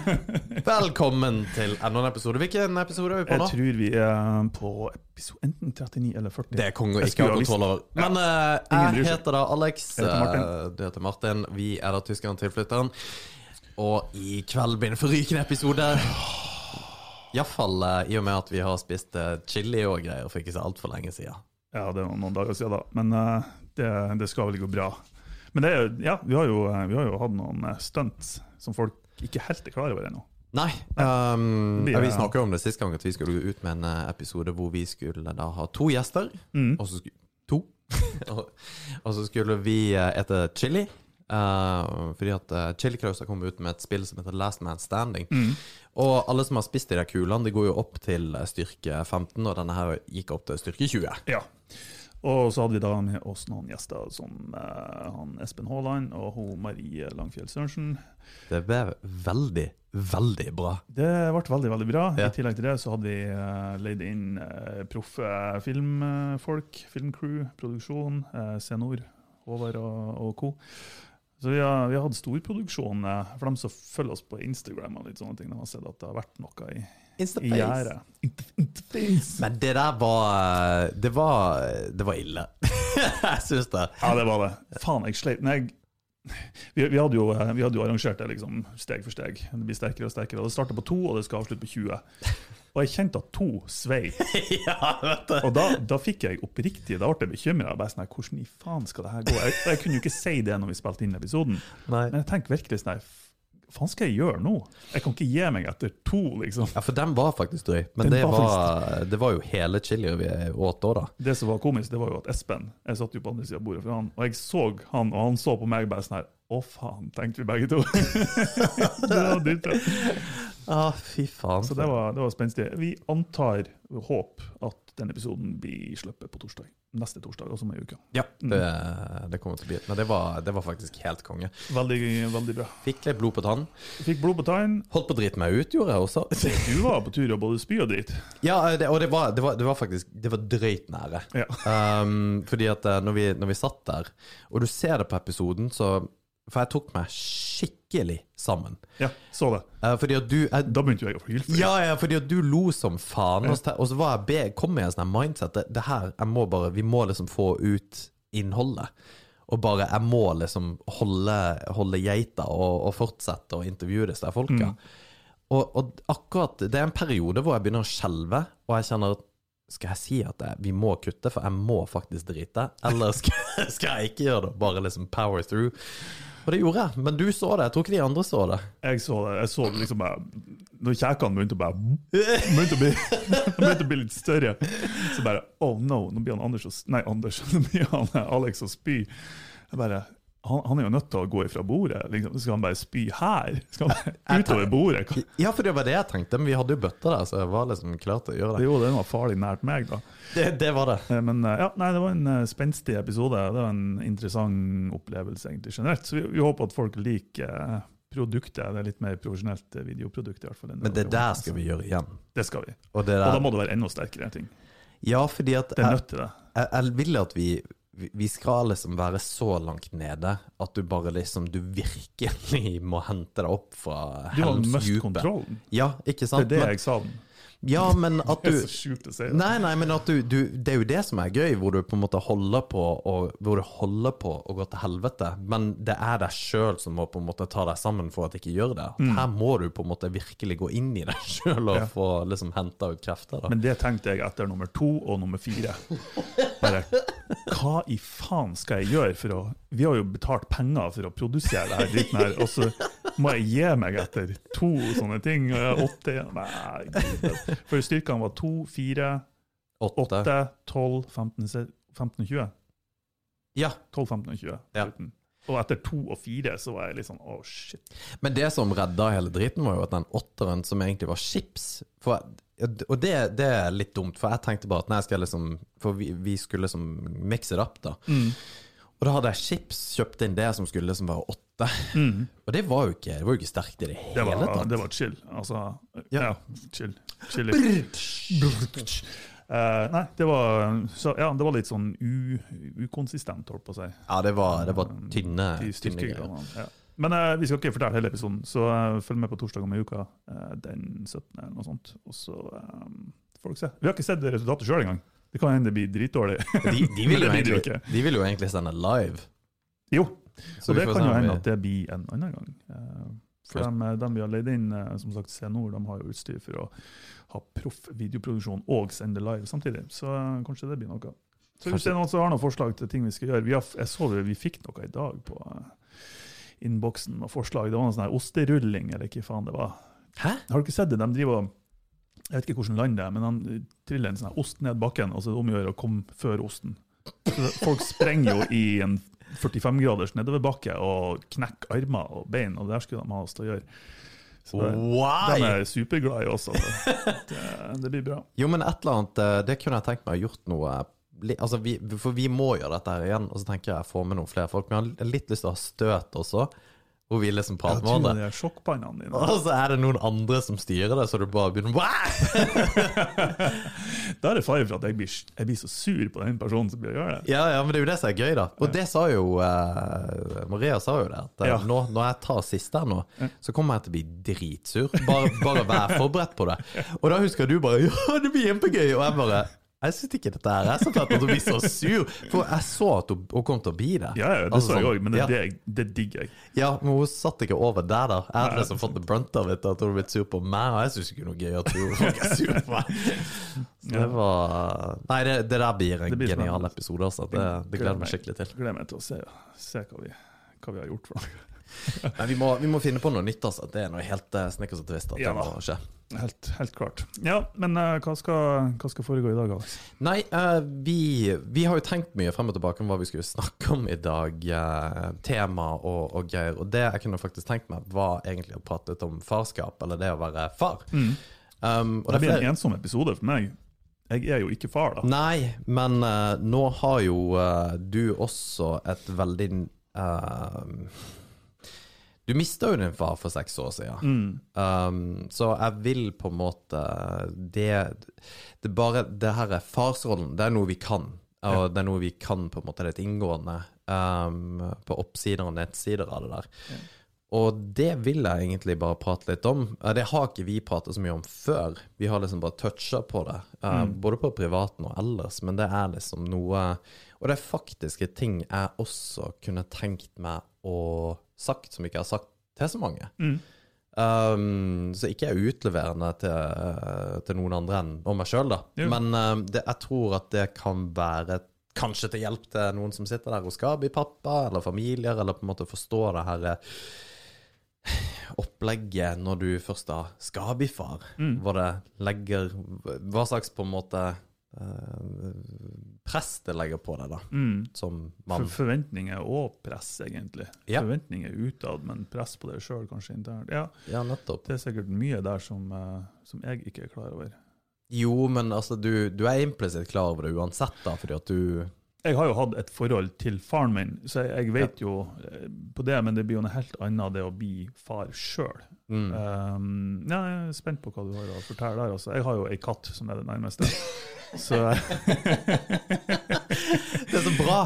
Velkommen til enda en episode. Hvilken episode er vi på Jeg tror vi er på episode enten 39 eller 40. Det er konge å ikke ha kontroll over. Men Ingen jeg heter da Alex. Jeg heter Martin. eh, Du heter Martin. Vi er da tyskeren tilflytteren. Og i kveld blir det en forrykende episode. Iallfall uh, i og med at vi har spist chili og greier for ikke så altfor lenge siden. Ja, det var noen dager siden, da. Men uh, det, det skal vel gå bra. Men det er, ja, vi har, jo, vi har jo hatt noen stunts som folk ikke helt er klar over ennå. Nei. Um, Det blir- vi snakka om det sist gang, at vi skulle ut med en eh, episode hvor vi skulle da ha to gjester. Mm. Og så skulle To. og, så skulle vi eh, ete chili. Uh, fordi at uh, Chili Kraus har kommet ut med et spill som heter Last Man Standing. Mm. Og alle som har spist de der kulene, de går jo opp til styrke 15, og denne her gikk opp til styrke 20. Ja. Og så hadde vi da med oss noen gjester som uh, han Espen Haaland og hun Marie Langfjell Sørensen. Det ble veldig, veldig bra. Det ble veldig veldig bra. Ja. I tillegg til det så hadde vi uh, leid inn uh, proffe filmfolk, filmcrew, produksjon, uh, Senor, Håvard og, og co. Så vi har, vi har hatt storproduksjon. for dem som følger oss på Instagram, og litt sånne ting, de har sett at det har vært noe i, i gjerdet. Interface. Men det der var Det var, det var ille. jeg syns det. Ja, det var det. Faen, jeg sleit. Nei, jeg vi, vi, hadde jo, eh, vi hadde jo arrangert det liksom steg for steg. Det blir sterkere og sterkere. Og det starter på to, og det skal avslutte på 20. Og jeg kjente at to svei. ja, vet du. Og da, da fikk jeg oppriktig, da ble jeg bekymra. Sånn, hvordan i faen skal det her gå? Jeg, jeg kunne jo ikke si det når vi spilte inn episoden, Nei. men jeg tenker virkelig sånn her, faen skal jeg gjøre nå? Jeg kan ikke gi meg etter to, liksom. Ja, for den var faktisk drøy. Men det var var, det var jo hele chili vi åt da, da. Det som var komisk, det var jo at Espen Jeg satt jo på andre sida av bordet for han, og jeg så han, og han så på meg bare sånn her Å, faen, tenkte vi begge to. det var dritbra. Ah, fy faen. Så det var, det var spenstig. Vi antar, håp, at den episoden blir sluppet på torsdag. Neste torsdag, altså om ei uke. Ja, det, det kommer til å bli Men det var, det var faktisk helt konge. Veldig, veldig bra. Fikk litt blod på tann. Fikk blod på tann. Holdt på å drite meg ut, gjorde jeg også. Du var på tur og både spy og drit. Ja, det, og det var, det, var, det var faktisk Det var drøyt nære. Ja. Um, fordi at eh, når vi, når vi satt der, og du ser det på episoden, så For jeg tok meg skikkelig sammen. ja, så det. Eh, fordi at du jeg, Da begynte jo jeg å hylte. Ja, ja, fordi at du lo som faen. Så, og så var jeg be, kom jeg i en sånn mindset det, det her, jeg må bare, Vi må liksom få ut innholdet. Og bare Jeg må liksom holde, holde geita og, og fortsette å intervjue disse folka. Mm. Og, og akkurat Det er en periode hvor jeg begynner å skjelve, og jeg kjenner at skal jeg si at jeg, vi må kutte, for jeg må faktisk drite? Eller skal, skal jeg ikke gjøre det? Bare liksom power through? Og det gjorde jeg. Men du så det. Jeg tror ikke de andre så det. Jeg så det. Jeg så det liksom bare Når kjekene begynte å bare begynte å bli, begynte å bli litt større, så bare Oh no, nå blir han Anders og, Nei, Anders. Nå blir han Alex og spy. Jeg bare han, han er jo nødt til å gå ifra bordet. Liksom. Skal han bare spy her? Skal han utover bordet? Ja, for det var det jeg tenkte, men vi hadde jo bøtter der, så jeg var liksom klar til å gjøre det. Jo, det var farlig nært meg, da. Det, det var det. Eh, Men eh, ja, nei, det var en eh, spenstig episode. Det var en interessant opplevelse egentlig generelt. Så vi, vi håper at folk liker produktet. Det er litt mer profesjonelt videoprodukt. i hvert fall. Men det der skal vi gjøre igjen. Det skal vi. Og, det Og da må det være enda sterkere ting. ja, fordi at Det er nødt til det. jeg, jeg vil at vi vi- skal liksom være så langt nede at du bare liksom Du virkelig må hente deg opp fra Du har mest kontrollen. Ja, ikke sant? Det er det jeg savner. Ja, men at Det er så sjukt å si. det. Nei, nei, men at du, du Det er jo det som er gøy, hvor du på en måte holder på og, Hvor du holder på å gå til helvete, men det er deg sjøl som må på en måte ta deg sammen for at du ikke gjør det. Mm. Her må du på en måte virkelig gå inn i deg sjøl og. Ja. få liksom henta ut krefter. Da. Men det tenkte jeg etter nummer to og nummer fire. Bare, hva i faen skal jeg gjøre for å Vi har jo betalt penger for å produsere det her dritten her, og så må jeg gi meg etter to sånne ting. og jeg er Åtte. Nei. For styrkene var to, fire, Åtte. tolv, 15, se- 15 og 20. Ja. 12, 15 og 20. Ja. Og etter to og fire så var jeg litt sånn å, shit. Men det som redda hele driten, var jo at den åtteren som egentlig var chips for, Og det, det er litt dumt, for jeg tenkte bare at nei, jeg skal liksom For vi, vi skulle liksom mix it up, da. Og da hadde jeg chips, kjøpt inn det som skulle liksom være åtte. Og det var jo ikke, det var jo ikke sterkt i det Det hele var, tatt. det var chill. Altså, Ja. ja, chill. chill litt. Eh, nei, det var, så, ja, det var litt sånn u, ukonsistent, holdt på å si. Ja, det var, det var tynne, tynne greier. Ja. Men uh, vi skal ikke fortelle hele episoden, så uh, følg med på torsdag om ei uke. den 17. eller noe sånt. Og så um, får dere se. Vi har ikke sett resultatet sjøl engang. Det kan hende det blir dritdårlig. De, de, vil jo det egentlig, de vil jo egentlig sende live. jo, Så og det kan jo hende vi- at det blir en annen gang. Eh, For de, de dem vi har leid inn, eh, som sagt Senor, de har jo utstyr for å ha proff videoproduksjon og sende live samtidig. Så eh, kanskje det blir noe. Så hvis det er noen som har noen forslag til ting vi skal gjøre vi har, Jeg så vi, vi fikk noe i dag på eh, innboksen med forslag. Det var noe sånn her osterulling, eller hva faen det var. Hæ? Har du ikke sett det? De driver og Jeg vet ikke hvordan land det er, men han triller en sånn ost ned bakken, og så er det om å gjøre å komme før osten. Så Folk sprenger jo i en 45-graders nedoverbakke og knekker armer og bein, og det der skulle de ha oss til å gjøre. Så det, de er superglade i oss. Altså. Det, det blir bra. Jo, men et eller annet eh, Det kunne jeg tenkt meg å gjort noe Altså, vi, For vi må gjøre dette her igjen, og så tenker jeg få med noen flere folk. Men jeg har litt lyst til å ha støt også, hvor vi liksom prate med hverandre. er sjokkpannene dine. Og så er det noen andre som styrer det, så du bare begynner Da er det fare for at jeg blir, jeg blir så sur på den personen som blir å gjøre det. Ja, ja, men det er jo det som er gøy, da. Og det sa jo uh, Maria sa jo det. At eh, Ja. nå, når jeg tar siste her nå, så kommer jeg til å bli dritsur. Bare, bare vær forberedt på det. Og da husker du bare Ja, det blir kjempegøy! Og jeg bare jeg syns ikke dette her er så fett at hun blir så sur, for jeg så at hun, hun kom til å bli det. Ja, ja, det Altså så jeg sånn, òg, men det, ja. det, digger jeg. Ja, men hun satt ikke over der, da. Jeg hadde liksom fått the brunt av det, at hun hadde blitt sur på meg, og jeg syns ikke noe gøy at hun- folk er sur på meg. Så det var Nei, det, det der blir en Det blir genial spennende. episode, altså. Det, det gleder jeg meg skikkelig til. Gleder meg til å se, se hva, vi, hva vi har gjort for noe. Men vi må, vi må finne på noe nytt, altså. Det er noe helt uh, snekkers og at Ja det må skje. Helt, helt klart. Ja, men uh, hva, skal, hva skal foregå i dag, Alex? Nei, uh, vi, vi har jo tenkt mye frem og tilbake om hva vi skulle snakke om i dag. Uh, tema og, og greier. Og det jeg kunne faktisk tenkt meg, var egentlig å prate litt om farskap, eller det å være far. Um, og Det det blir en ensom episode for meg. Jeg er jo ikke far, da. Nei, men nå har jo du også et veldig eh, Du mista jo din far for seks år siden. Mm. Um, så jeg vil på en måte Det, det bare Det her er farsrollen. Det er noe vi kan. Og det er noe vi kan på en måte litt inngående um, på oppsider og nedsider av det der. Ja. Og det vil jeg egentlig bare prate litt om. Det har ikke vi pratet så mye om før. Vi har liksom bare toucha på det, eh, Mm. både på privaten og ellers. Men det er liksom noe Og det er faktiske ting jeg også kunne tenkt meg å sagt, som ikke har sagt til så mange. Mm. Um, så ikke er utleverende til, til noen andre enn og meg sjøl, da. Jo. Men um, det, jeg tror at det kan være kanskje til hjelp til noen som sitter der og skal bli pappa, eller familier, eller på en måte forstå det her eh, opplegget når du først da skal bli far. Mm. hvor det legger Hva slags på en måte eh, press det legger på deg, da, Mm. som For forventninger og press, egentlig. Ja. Forventninger utad, men press på deg sjøl, kanskje internt. Ja, Ja, nettopp. det er sikkert mye der som, eh, som jeg ikke er klar over. Jo, men altså, du, du er implisitt klar over det uansett, da, fordi at du Jeg har jo hatt et forhold til faren min, så jeg, jeg vet jo eh, på det, men det blir jo noe helt annet det å bli far sjøl. Mm. Um, ja, jeg er spent på hva du har å fortelle der. Altså. Jeg har jo ei katt som er det nærmeste. Så Det er så bra,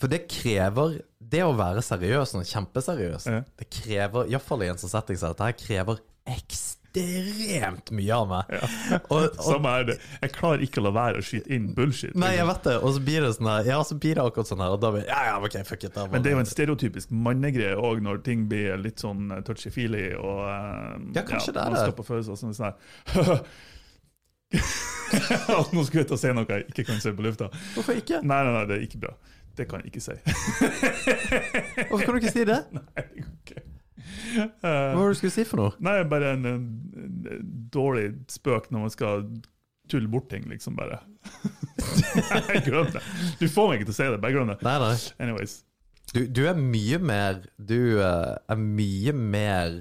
for det krever Det å være seriøs, sånn kjempeseriøs, Ja. det krever, iallfall i en sånn setting som dette, krever ekstremt mye av meg. Og, og, samme er det. Jeg klarer ikke å la være å skyte inn bullshit. nei, jeg liksom. vet det, og så blir det sånn her Ja, så blir det akkurat sånn her, og da blir Ja, ja, ok, fuck it. Da, Men det er jo en stereotypisk mannegreie òg, når ting blir litt sånn eh, touchy-feely. og eh, Ja, kanskje det er man det. skal på følelser som sånn her Nå skulle jeg til å si noe jeg ikke kan si på lufta. Hvorfor ikke? Nei, nei, nei, det er ikke bra. Det kan jeg ikke si. Hvorfor kan du ikke si det? nei, det går ikke. Hva var det du skulle si for noe? nei, bare en, en, dårlig spøk når man skal tulle bort ting, liksom, bare. Glem det. Du får meg ikke til å si det, bare glem det. Nei, nei. Anyways. Du, du er mye mer Du eh, er mye mer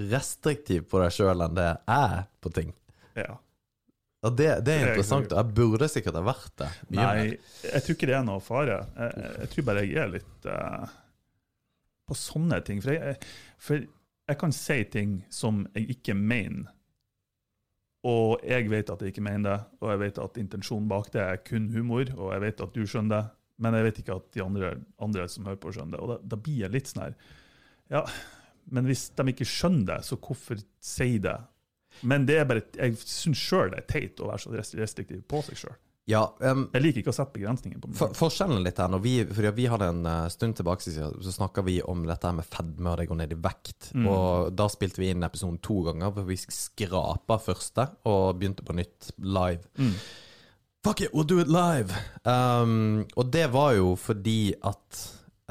restriktiv på deg sjøl enn det jeg er på ting. Ja. Og det, det er er interessant, og jeg burde sikkert ha vært det. Mye Nei, mer. jeg tror ikke det er noe fare. Jeg, jeg, tror bare jeg er litt eh, på sånne ting. For jeg, for jeg kan si ting som jeg ikke mener. Og jeg vet at jeg ikke mener det, og jeg vet at intensjonen bak det er kun humor, og jeg vet at du skjønner det, men jeg vet ikke at de andre, andre som hører på, skjønner det. Og da, da blir jeg litt sånn her Ja, Men hvis de ikke skjønner det, så hvorfor si det? Men det er bare, jeg syns sjøl det er teit å være så restriktiv på seg sjøl. Ja, um, Jeg liker ikke å sette begrensninger på meg. for, forskjellen litt her, når vi, fordi vi hadde en eh, stund tilbake siden, så snakka vi om dette her med fedme og det går ned i vekt. Mm. Og da spilte vi inn episoden to ganger, hvor vi skrapa første og begynte på nytt live. Mm. Fuck it, we'll do it live! Um, og det var jo fordi at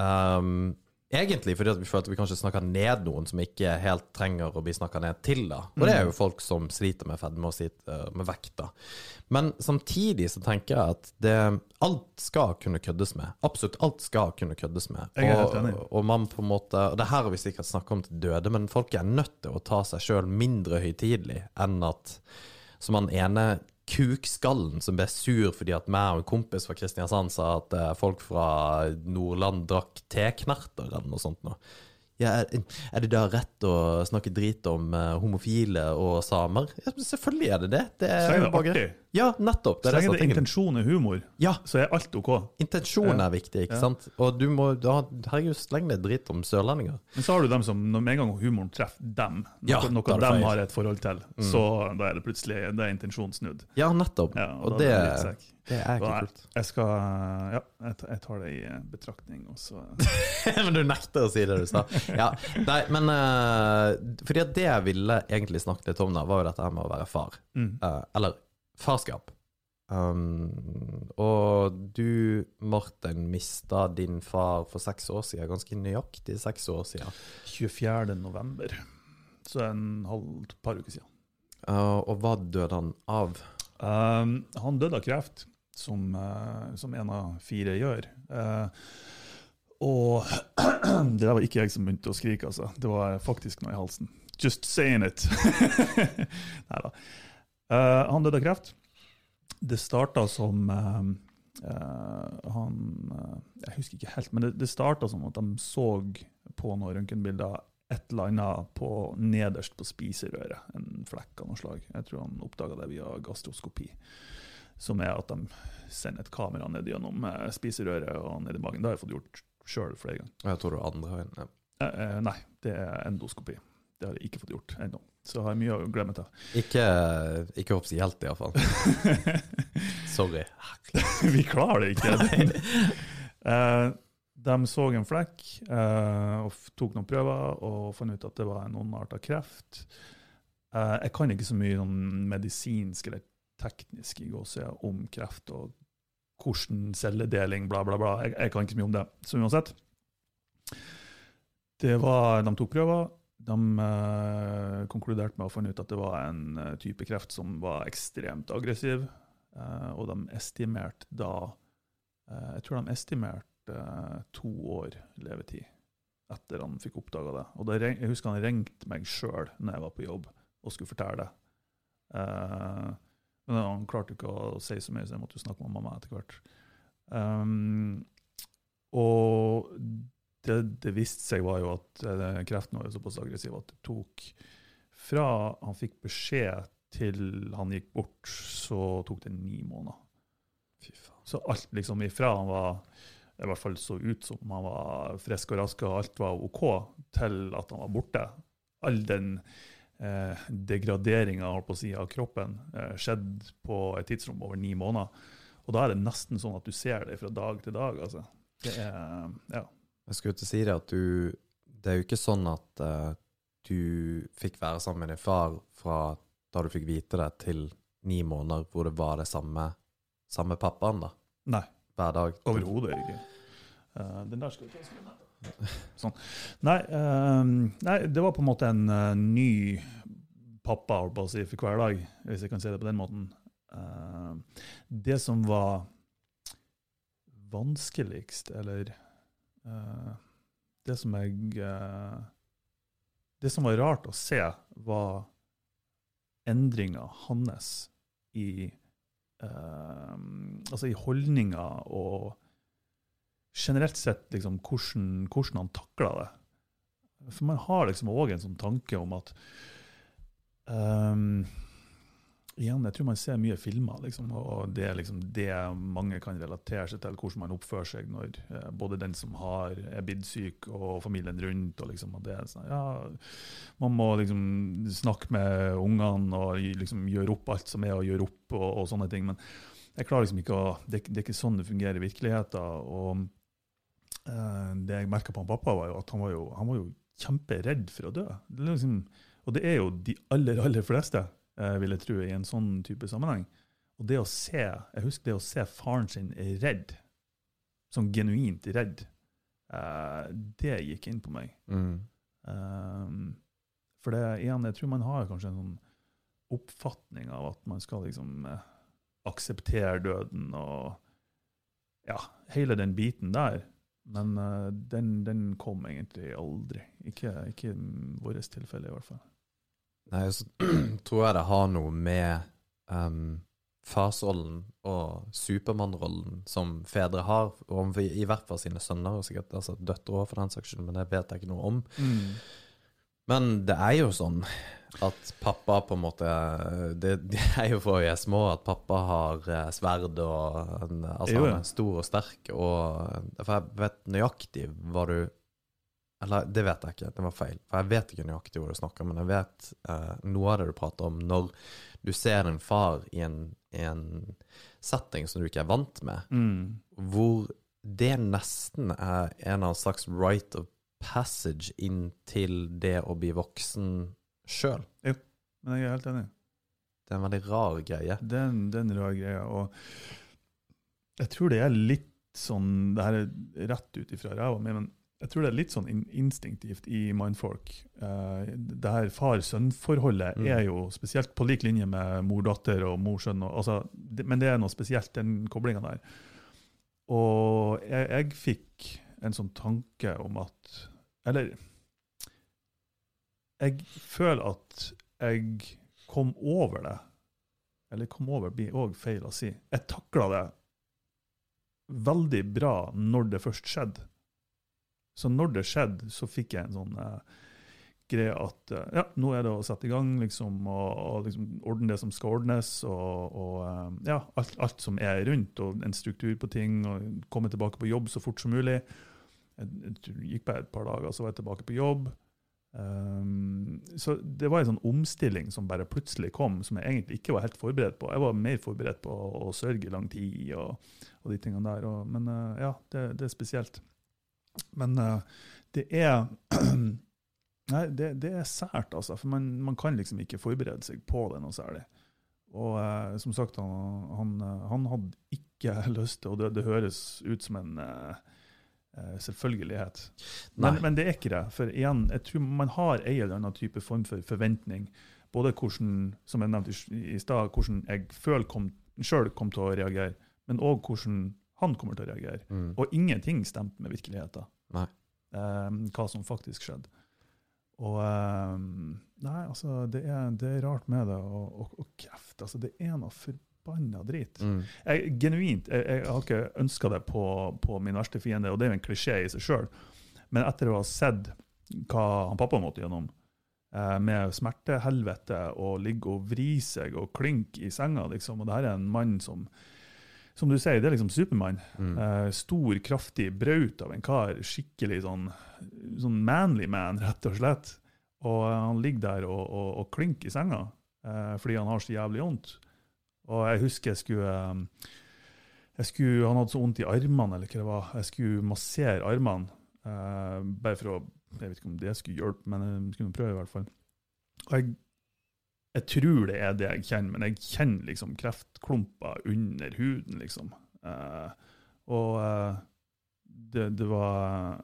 um, Egentlig fordi at vi føler at vi kanskje snakker ned noen som ikke helt trenger å bli snakka ned til. da Og det er jo folk som sliter med fedme og sliter med vekt. da Men samtidig så tenker jeg at det, alt skal kunne køddes med. Absolutt alt skal kunne køddes med. Og, og man på en måte Og det her har vi sikkert snakka om til døde, men folk er nødt til å ta seg sjøl mindre høytidelig enn at som han ene kukskallen som ble sur fordi at meg og en kompis fra Kristiansand sa at eh, folk fra Nordland drakk teknerter eller noe sånt nå. Ja, er, er det da rett å snakke drit om eh, homofile og samer? Ja, selvfølgelig er det det. det Så lenge det er artig, Ja, nettopp. så Det er det lenge det er er intensjon og humor, Ja, så er alt OK. intensjonen er viktig, ikke sant? Og du må da, Herregud, sleng det er drit om sørlendinger. Men så har du dem som, med en gang humoren treffer dem, noe, noe da er det de feil. har et forhold til, så da er det plutselig det er intensjonen snudd. Ja, nettopp. Ja, og da det, er det er ikke kult. jeg skal Ja, jeg, tar det i eh, betraktning, og så men du nekter å si det du sa. Ja, nei, men uh, Fordi at det jeg ville egentlig snakket litt om, da, var jo dette her med å være far. mm. Uh, eller farskap. Um, og du, Martin, mista din far for seks år siden. Ganske nøyaktig seks år siden. 24. november. Så en halv par uker siden. Uh, og hva døde han av? Um, han døde av kreft, som, eh, som en av fire gjør. Eh, og det der var ikke jeg som begynte å skrike, altså. Det var faktisk noe i halsen. Just saying it. Nei da. Eh, han døde av kreft. Det starta som Uh, han uh, Jeg husker ikke helt, men det, det starta som at de så på noen røntgenbilder et eller annet på, nederst på spiserøret. En flekk av noe slag. Jeg tror han oppdaga det via gastroskopi. Som er at de sender et kamera ned gjennom eh, spiserøret og ned i magen. Det har jeg fått gjort sjøl flere ganger. Jeg tror det er andre veien. Ja. Eh, eh, nei, det er endoskopi. Det har jeg ikke fått gjort ennå. Så jeg har mye å glemme til. Ikke, ikke offisielt, iallfall. Sorry. Vi klarer det ikke. Eh, de så en flekk eh, og tok noen prøver og fant ut at det var en ondarta kreft. Eh, jeg kan ikke så mye sånn medisinsk eller teknisk i gåsida om kreft og hvordan celledeling, bla, bla, bla. Jeg, jeg kan ikke så mye om det. Så uansett. Det var, de tok prøver. De eh, konkluderte med å finne ut at det var en eh, type kreft som var ekstremt aggressiv. Eh, og de estimerte da eh, Jeg tror de estimerte eh, to år levetid etter han fikk oppdaga det. Og da, jeg husker han ringte meg sjøl når jeg var på jobb og skulle fortelle det. Men han klarte ikke å si så mye, så jeg måtte jo snakke med mamma etter hvert. Um, og det det viste seg, var jo at eh, kreften var jo såpass aggressiv at det tok Fra han fikk beskjed til han gikk bort, så tok det ni måneder. Fy faen. Så alt liksom ifra han var i hvert fall så ut som han var frisk og rask og alt var OK, til at han var borte. All den eh, degraderinga si, av kroppen eh, skjedde på et tidsrom over ni måneder. Og da er det nesten sånn at du ser det fra dag til dag. altså. Det er, ja. Jeg skulle til si det at du Det er jo ikke sånn at uh, du fikk være sammen med din far fra da du fikk vite det, til ni måneder hvor det var det samme, samme pappaen, da? Nei, Hver dag? overhodet ikke. Uh, den der skal vi ta med. Sånn. Nei, eh, nei, det var på en måte en uh, ny pappa på å si, for hver dag, hvis jeg kan si det på den måten. Uh, det som var vanskeligst, eller uh, det som jeg eh, Det som var rart å se, var endringa hans i eh, Altså i holdninga og generelt sett liksom hvordan, hvordan han takla det. For man har liksom òg en sånn tanke om at um, igjen, jeg tror man ser mye filmer, liksom, og det er liksom det mange kan relatere seg til, hvordan man oppfører seg når eh, både den som har, er blitt syk, og familien rundt. og liksom, og det er sånn, ja, Man må liksom snakke med ungene og liksom gjøre opp alt som er å gjøre opp, og, og sånne ting. Men jeg klarer liksom ikke å, det, det er ikke sånn det fungerer i virkeligheten. og Det jeg merka på han pappa, var jo at han var jo, han var jo kjemperedd for å dø. Det liksom, og det er jo de aller, aller fleste eh, vil jeg tro, i en sånn type sammenheng. Og det å se, jeg husker det å se faren sin redd, sånn genuint redd, eh, det gikk inn på meg. Mm. For det igjen, jeg tror man har kanskje en sånn oppfatning av at man skal liksom eh, akseptere døden og ja, hele den biten der. Men uh, den, den kom egentlig aldri. Ikke, ikke i vårt tilfelle, i hvert fall. Nei, så tror jeg det har noe med um, farsrollen og Supermann-rollen som fedre har, og i hvert fall sine sønner, og sikkert altså døtre òg, for den saks skyld, men det vet jeg ikke noe om. Men det er jo sånn at pappa på en måte Det, det er jo for vi er små at pappa har eh, sverd og en, Altså Jo, ja. han er stor og sterk, og For jeg vet nøyaktig hva du Eller det vet jeg ikke, det var feil. For jeg vet ikke nøyaktig hva du snakker men jeg vet eh, noe av det du prater om når du ser en far i en, i en setting som du ikke er vant med, Mm. hvor det nesten er en av slags right of passage inn til det å bli voksen sjøl. Men jeg er helt enig. Det er en veldig rar greie. Det er en, det er en rar greie. Og jeg tror det er litt sånn Det her er rett ut ifra ræva mi, men jeg tror det er litt sånn in instinktivt i mindfolk. Uh, det her far-sønn-forholdet Mm. er jo spesielt på lik linje med mor-datter og mor-sønn. Altså, men det er noe spesielt, den koblinga der. Og jeg, jeg fikk en sånn tanke om at Eller jeg føler at jeg kom over det. Eller kom over blir òg feil å si. Jeg takla det veldig bra når det først skjedde. Så når det skjedde, så fikk jeg en sånn eh, greie at eh, ja, nå er det å sette i gang liksom, og, og liksom, ordne det som skal ordnes, og, og eh, ja, alt, alt som er rundt, og en struktur på ting, og komme tilbake på jobb så fort som mulig. Jeg, gikk bare et par dager, så var jeg tilbake på jobb. Um, så det var en sånn omstilling som bare plutselig kom, som jeg egentlig ikke var helt forberedt på. Jeg var mer forberedt på å, å sørge i lang tid og, og de tingene der. Og, men uh, ja, det, det er spesielt. Men uh, det er Nei, det, det er sært, altså. For man, man kan liksom ikke forberede seg på det noe særlig. Og uh, som sagt, han, han, han hadde ikke lyst til Og det, det høres ut som en uh, selvfølgelighet. Men, men det er ikke det. For igjen, jeg tror man har en eller annen type form for forventning. Både hvordan, som jeg nevnte i, sted, stad, hvordan jeg føler kom, kom til å reagere, men òg hvordan han kommer til å reagere. Mm. Og ingenting stemte med virkeligheten. Eh, hva som faktisk skjedde. Og eh, Nei, altså, det er, det er rart med det. Og, og, og kreft, altså, det er noe forbanna drit. Mm. Jeg, genuint, jeg, jeg har ikke ønska det på, på min verste fiende, og det er jo en klisjé i seg sjøl. Men etter å ha sett hva han pappa måtte gjennom, eh, med smertehelvete og ligge og vri seg og klynke i senga, liksom, og det her er en mann som som du sier, det er liksom Supermann. Mm. Eh, stor, kraftig braut av en kar. Skikkelig sånn, sånn manly man, rett og slett. Og eh, han ligger der og, og, og klynker i senga eh, fordi han har så jævlig vondt. Og jeg husker jeg skulle, eh, jeg skulle Han hadde så vondt i armene, eller hva det var. Jeg skulle massere armene. Uh, bare for å Jeg vet ikke om det skulle hjelpe, men jeg skulle prøve, i hvert fall. Og jeg, jeg tror det er det jeg kjenner, men jeg kjenner liksom kreftklumper under huden, liksom. Uh, og uh, det, det var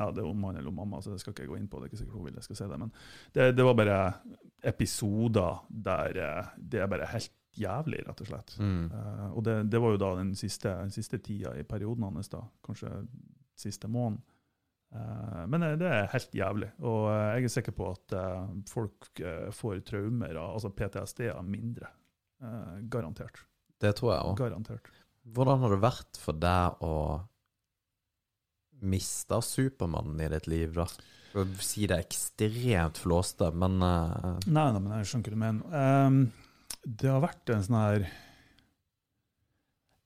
ja, det er om mamma, så det skal ikke jeg gå inn på. det er ikke sikkert hun vil jeg skal si det, Men det, det var bare episoder der eh, det er bare helt jævlig, rett og slett. Mm. Uh, og det, det var jo da den siste, siste tida i perioden hans, da. Kanskje siste måneden. Uh, men det er helt jævlig. Og uh, jeg er sikker på at folk får traumer, altså PTSD-er, mindre. Garantert. Det tror jeg òg. Garantert. Hvordan har det vært for deg å miste Supermannen i ditt liv, da? Du si det ekstremt flåste, men Nei, nei, men jeg skjønner hva du mener. Ehm, det har vært en sånn her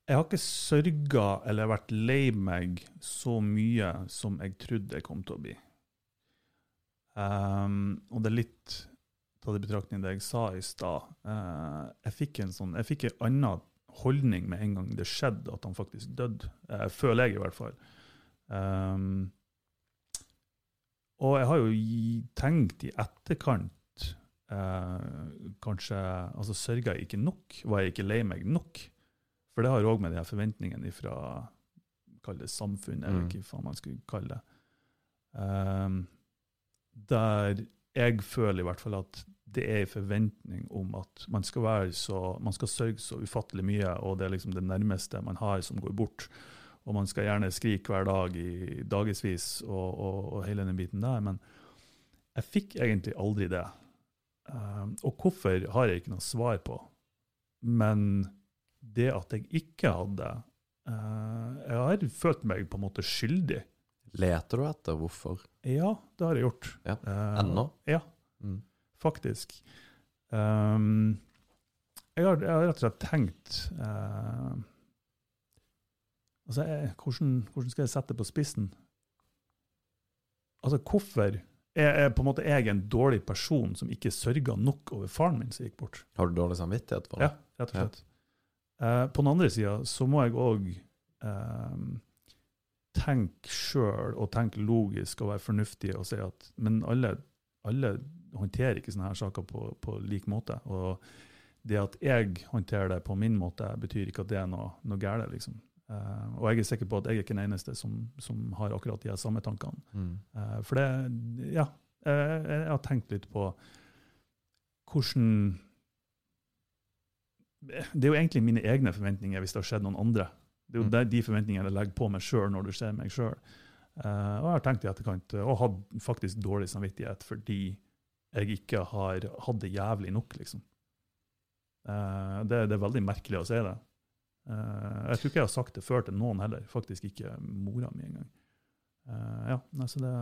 Jeg har ikke sørga eller vært lei meg så mye som jeg trodde jeg kom til å bli. Um, og det er litt tatt i betraktning det jeg sa i stad. Uh, jeg fikk en sånn, jeg fikk en annen holdning med en gang det skjedde at han faktisk døde. Uh, føler jeg, i hvert fall. Um, og jeg har jo tenkt i etterkant uh, Kanskje altså Sørga jeg ikke nok? Var jeg ikke lei meg nok? For det har òg med de her forventningene fra kall det samfunnet, eller Mm. hva faen man skulle kalle det. Um, der jeg føler i hvert fall at det er en forventning om at man skal være så, man skal sørge så ufattelig mye, og det er liksom det nærmeste man har som går bort. Og man skal gjerne skrike hver dag i dagevis og, og, og hele den biten der. Men jeg fikk egentlig aldri det. Um, og hvorfor har jeg ikke noe svar på. Men det at jeg ikke hadde uh, Jeg har følt meg på en måte skyldig. Leter du etter hvorfor? Ja, det har jeg gjort. Ja, Uh, ennå? Ja, Mm. faktisk. Um, jeg, har, jeg har rett og slett tenkt uh, altså jeg, hvordan, hvordan skal jeg sette det på spissen? Altså, hvorfor er, er på en måte jeg en dårlig person som ikke sørga nok over faren min som gikk bort? Har du dårlig samvittighet for det? Ja, rett og slett. Eh, på den andre sida så må jeg òg eh, tenke sjøl og tenke logisk og være fornuftig og si at Men alle, alle håndterer ikke sånne her saker på, på lik måte. Og det at jeg håndterer det på min måte, betyr ikke at det er noe, noe galt, liksom. Eh, og jeg er sikker på at jeg er ikke den eneste som, som har akkurat de samme tankene. Mm. Uh, for det Ja, jeg, jeg har tenkt litt på hvordan Det er jo egentlig mine egne forventninger hvis det har skjedd noen andre. Det er jo Mm. de forventningene jeg legger på meg sjøl når du ser meg sjøl. og jeg har tenkt i etterkant, eh, og hatt faktisk dårlig samvittighet fordi jeg ikke har hatt det jævlig nok, liksom. Eh, det, det er veldig merkelig å si det. Eh, jeg tror ikke jeg har sagt det før til noen heller, faktisk ikke mora mi engang. Uh, ja, altså så det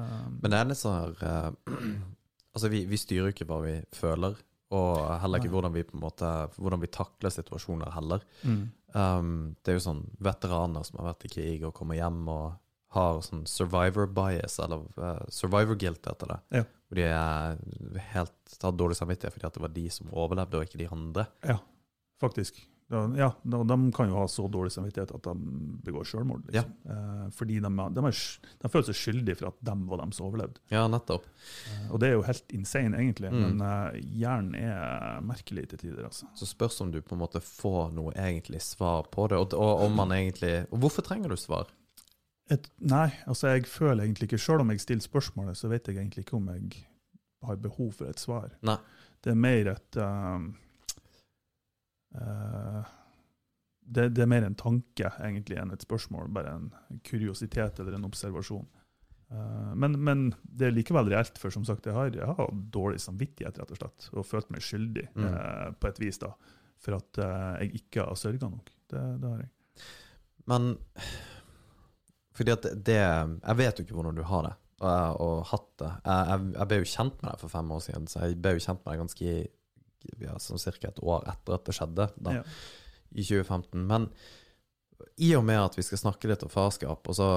Men det er litt sånn her eh, Altså, vi, vi styrer jo ikke hva vi føler, og heller ikke hvordan vi på en måte Hvordan vi takler situasjoner heller. mm. Um, det er jo sånn veteraner som har vært i krig og kommer hjem og har sånn survivor bias, eller uh, survivor guilt heter det. Ja. Hvor de er helt har dårlig samvittighet fordi at det var de som overlevde, og ikke de andre. Ja, faktisk. Ja, da, de kan jo ha så dårlig samvittighet at de begår selvmord. Liksom. Eh, fordi de, de, er, de føler seg skyldige for at de var dem som overlevde. Ja, nettopp. Eh, og det er jo helt insane, egentlig, Mm. men eh, hjernen er merkelig til tider. altså. Så spørs om du på en måte får noe egentlig svar på det, og, og om man egentlig Og hvorfor trenger du svar? Et, nei, altså jeg føler egentlig ikke Selv om jeg stiller spørsmålet, så vet jeg egentlig ikke om jeg har behov for et svar. Nei. Det er mer et um, det, det er mer en tanke egentlig enn et spørsmål, bare en kuriositet eller en observasjon. Eh, men, men det er likevel reelt, for som sagt, jeg har, jeg har dårlig samvittighet rett og slett, og følt meg skyldig Mm. eh, på et vis da, for at eh, jeg ikke har sørga nok. Det, det har jeg. Men fordi at det Jeg vet jo ikke hvordan du har det, og, og hatt det. Jeg, jeg, jeg ble jo kjent med deg for fem år siden, så jeg ble jo kjent med deg ganske ja, sånn cirka et år etter at det skjedde, da, Ja. i 2015. Men i og med at vi skal snakke litt om farskap, og så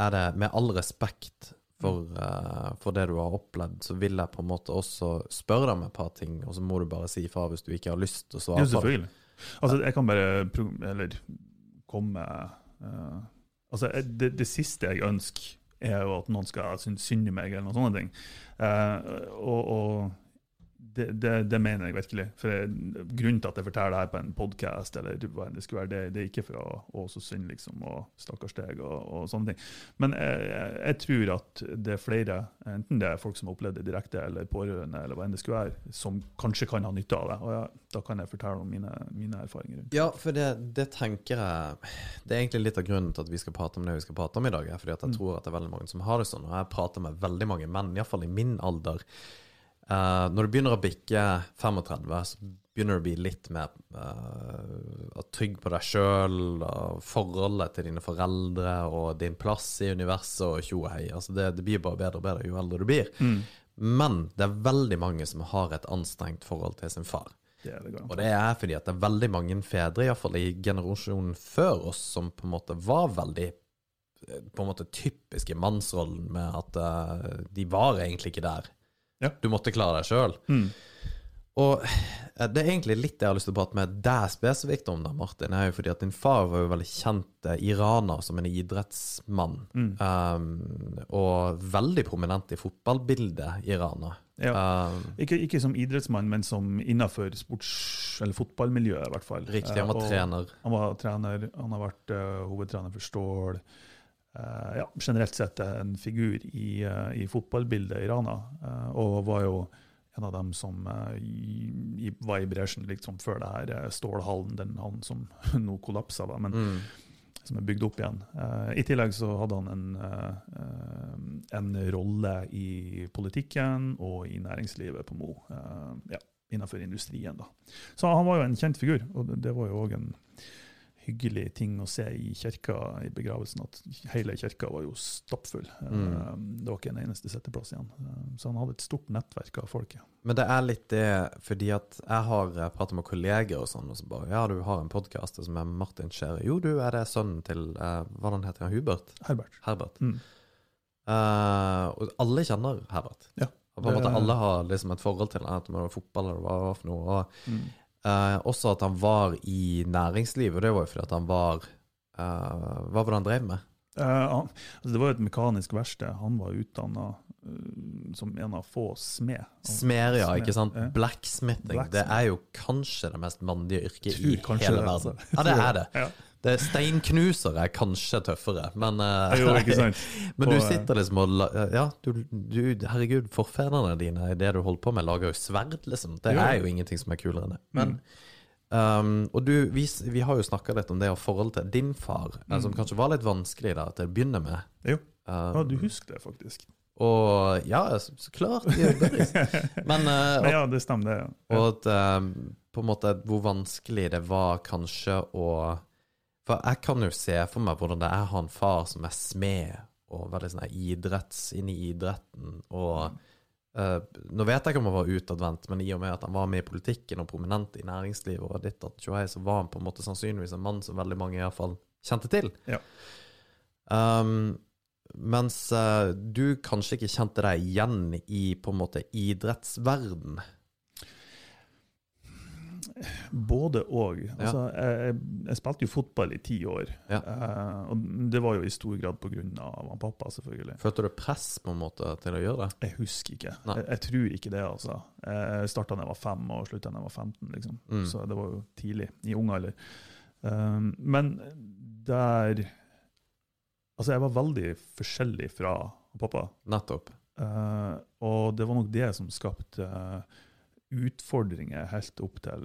er det med all respekt for, uh, for det du har opplevd, så vil jeg på en måte også spørre deg om et par ting, og så må du bare si ifra hvis du ikke har lyst til å svare Ja, selvfølgelig. Altså, jeg kan bare eller komme uh, Altså, det, det siste jeg ønsker, er jo at noen skal synes synd i meg, eller noen sånne ting. Uh, og og det, det, det mener jeg virkelig. For jeg, Grunnen til at jeg forteller det her på en podkast, det skulle være, det, det er ikke for å, å så synd, liksom, og stakkars deg, og, og sånne ting. Men jeg, jeg, tror at det er flere, enten det er folk som har opplevd det direkte, eller pårørende, eller hva enn det skulle være, som kanskje kan ha nytte av det. Og ja, da kan jeg fortelle om mine, mine erfaringer rundt det. Ja, for det, det tenker jeg Det er egentlig litt av grunnen til at vi skal prate om det vi skal prate om i dag. Fordi at jeg Mm. tror at det er veldig mange som har det sånn. Og jeg prater med veldig mange menn, iallfall i min alder. Eh, når du begynner å bikke 35, så begynner du å bli litt mer uh, trygg på deg sjøl, forholdet til dine foreldre og din plass i universet og tjo og hei. Altså det, det blir bare bedre og bedre jo eldre du blir. Mm. Men det er veldig mange som har et anstrengt forhold til sin far. Det det Og det er fordi at det er veldig mange fedre, iallfall i generasjonen før oss, som på en måte var veldig eh, på en måte typiske mannsrollen med at uh, de var egentlig ikke der. Ja. Du måtte klare deg sjøl. Mm. Og det er egentlig litt det jeg har lyst til å prate med deg spesifikt om, da, Martin. er jo fordi at din far var jo veldig kjent eh, iraner som en idrettsmann. Mm. Um, og veldig prominent i fotballbildet iraner. Ja. Um, Ikke, ikke som idrettsmann, men som innenfor sports- eller fotballmiljøet, i hvert fall. riktig, han var uh, trener. Han var trener, han har vært uh, hovedtrener for Stål. Eh, ja, generelt sett en figur i, eh, i fotballbildet i Rana, eh, og var jo en av dem som i, var i bresjen liksom før det her Stålhallen, den hallen som nå kollapsa, da, men Mm. som er bygd opp igjen. I tillegg så hadde han en, en rolle i politikken og i næringslivet på Mo, ja, innenfor industrien. da. Så han var jo en kjent figur, og det, det var jo òg en hyggelig ting å se i kirka i begravelsen, at hele kirka var jo stappfull. Eh, Mm. Det var ikke en eneste setteplass igjen. Eh, Så han hadde et stort nettverk av folket. Men det er litt det, fordi at jeg har pratet med kolleger og sånn, og så bare Ja, du har en podkast som er Martin Skjære. Jo, du, er det sønnen til uh, Hva den heter han? Hubert? Herbert. Herbert. Mm. Uh, og alle kjenner Herbert. Ja. Og på en måte alle har liksom et forhold til enten det var fotball eller hva det var for noe. Og Mm. Eh, også at han var i næringslivet, og det var jo fordi at han var eh, Hva var det han drev med? Eh, han, altså det var jo et mekanisk verksted. Han var utdanna som en av få smed. Smer, ja, Smed, ikke sant? Blacksmithing. Blacksmith. Det er jo kanskje det mest mannlige yrket i hele verden. altså. Ja, det er det. Ja. Det Steinknuser er kanskje tøffere, men eh, Jo, ikke sant? Men du eh, sitter liksom og Ja, du, du Herregud, forfedrene dine i det du holder på med, lager jo sverd, liksom. Det Jo. er jo ingenting som er kulere enn det. Men Mm. um, Og du, vi, vi har jo snakka litt om det og forholdet til din far, eh, Mm. som kanskje var litt vanskelig da til å begynne med. Jo. Um, Ja, du husker det, faktisk. Og ja, så, så klart. det er. Men uh, Men ja, det stemmer, det. Ja. og at um, på en måte hvor vanskelig det var kanskje å For jeg kan jo se for meg hvordan det er å ha en far som er smed, og veldig sånn idretts, inne i idretten, og uh, Nå vet jeg ikke om han var utadvendt, men i og med at han var med i politikken og prominent i næringslivet, og ditt at tjohei, så var han på en måte sannsynligvis en mann som veldig mange i hvert fall kjente til. Ja. Um, mens uh, du kanskje ikke kjente deg igjen i på en måte idrettsverden. Både og. Altså, jeg, jeg, jeg spilte jo fotball i ti år. Ja. Uh, og det var jo i stor grad pga. han pappa, selvfølgelig. Følte du press på en måte til å gjøre det? Jeg husker ikke. Jeg, jeg tror ikke det, altså. Jeg starta da jeg var fem og slutta da jeg var 15, liksom. Mm. Så det var jo tidlig, i ung alder. Uh, men der Altså, jeg var veldig forskjellig fra pappa. Nettopp. Uh, og det var nok det som skapte eh, utfordringer helt opp til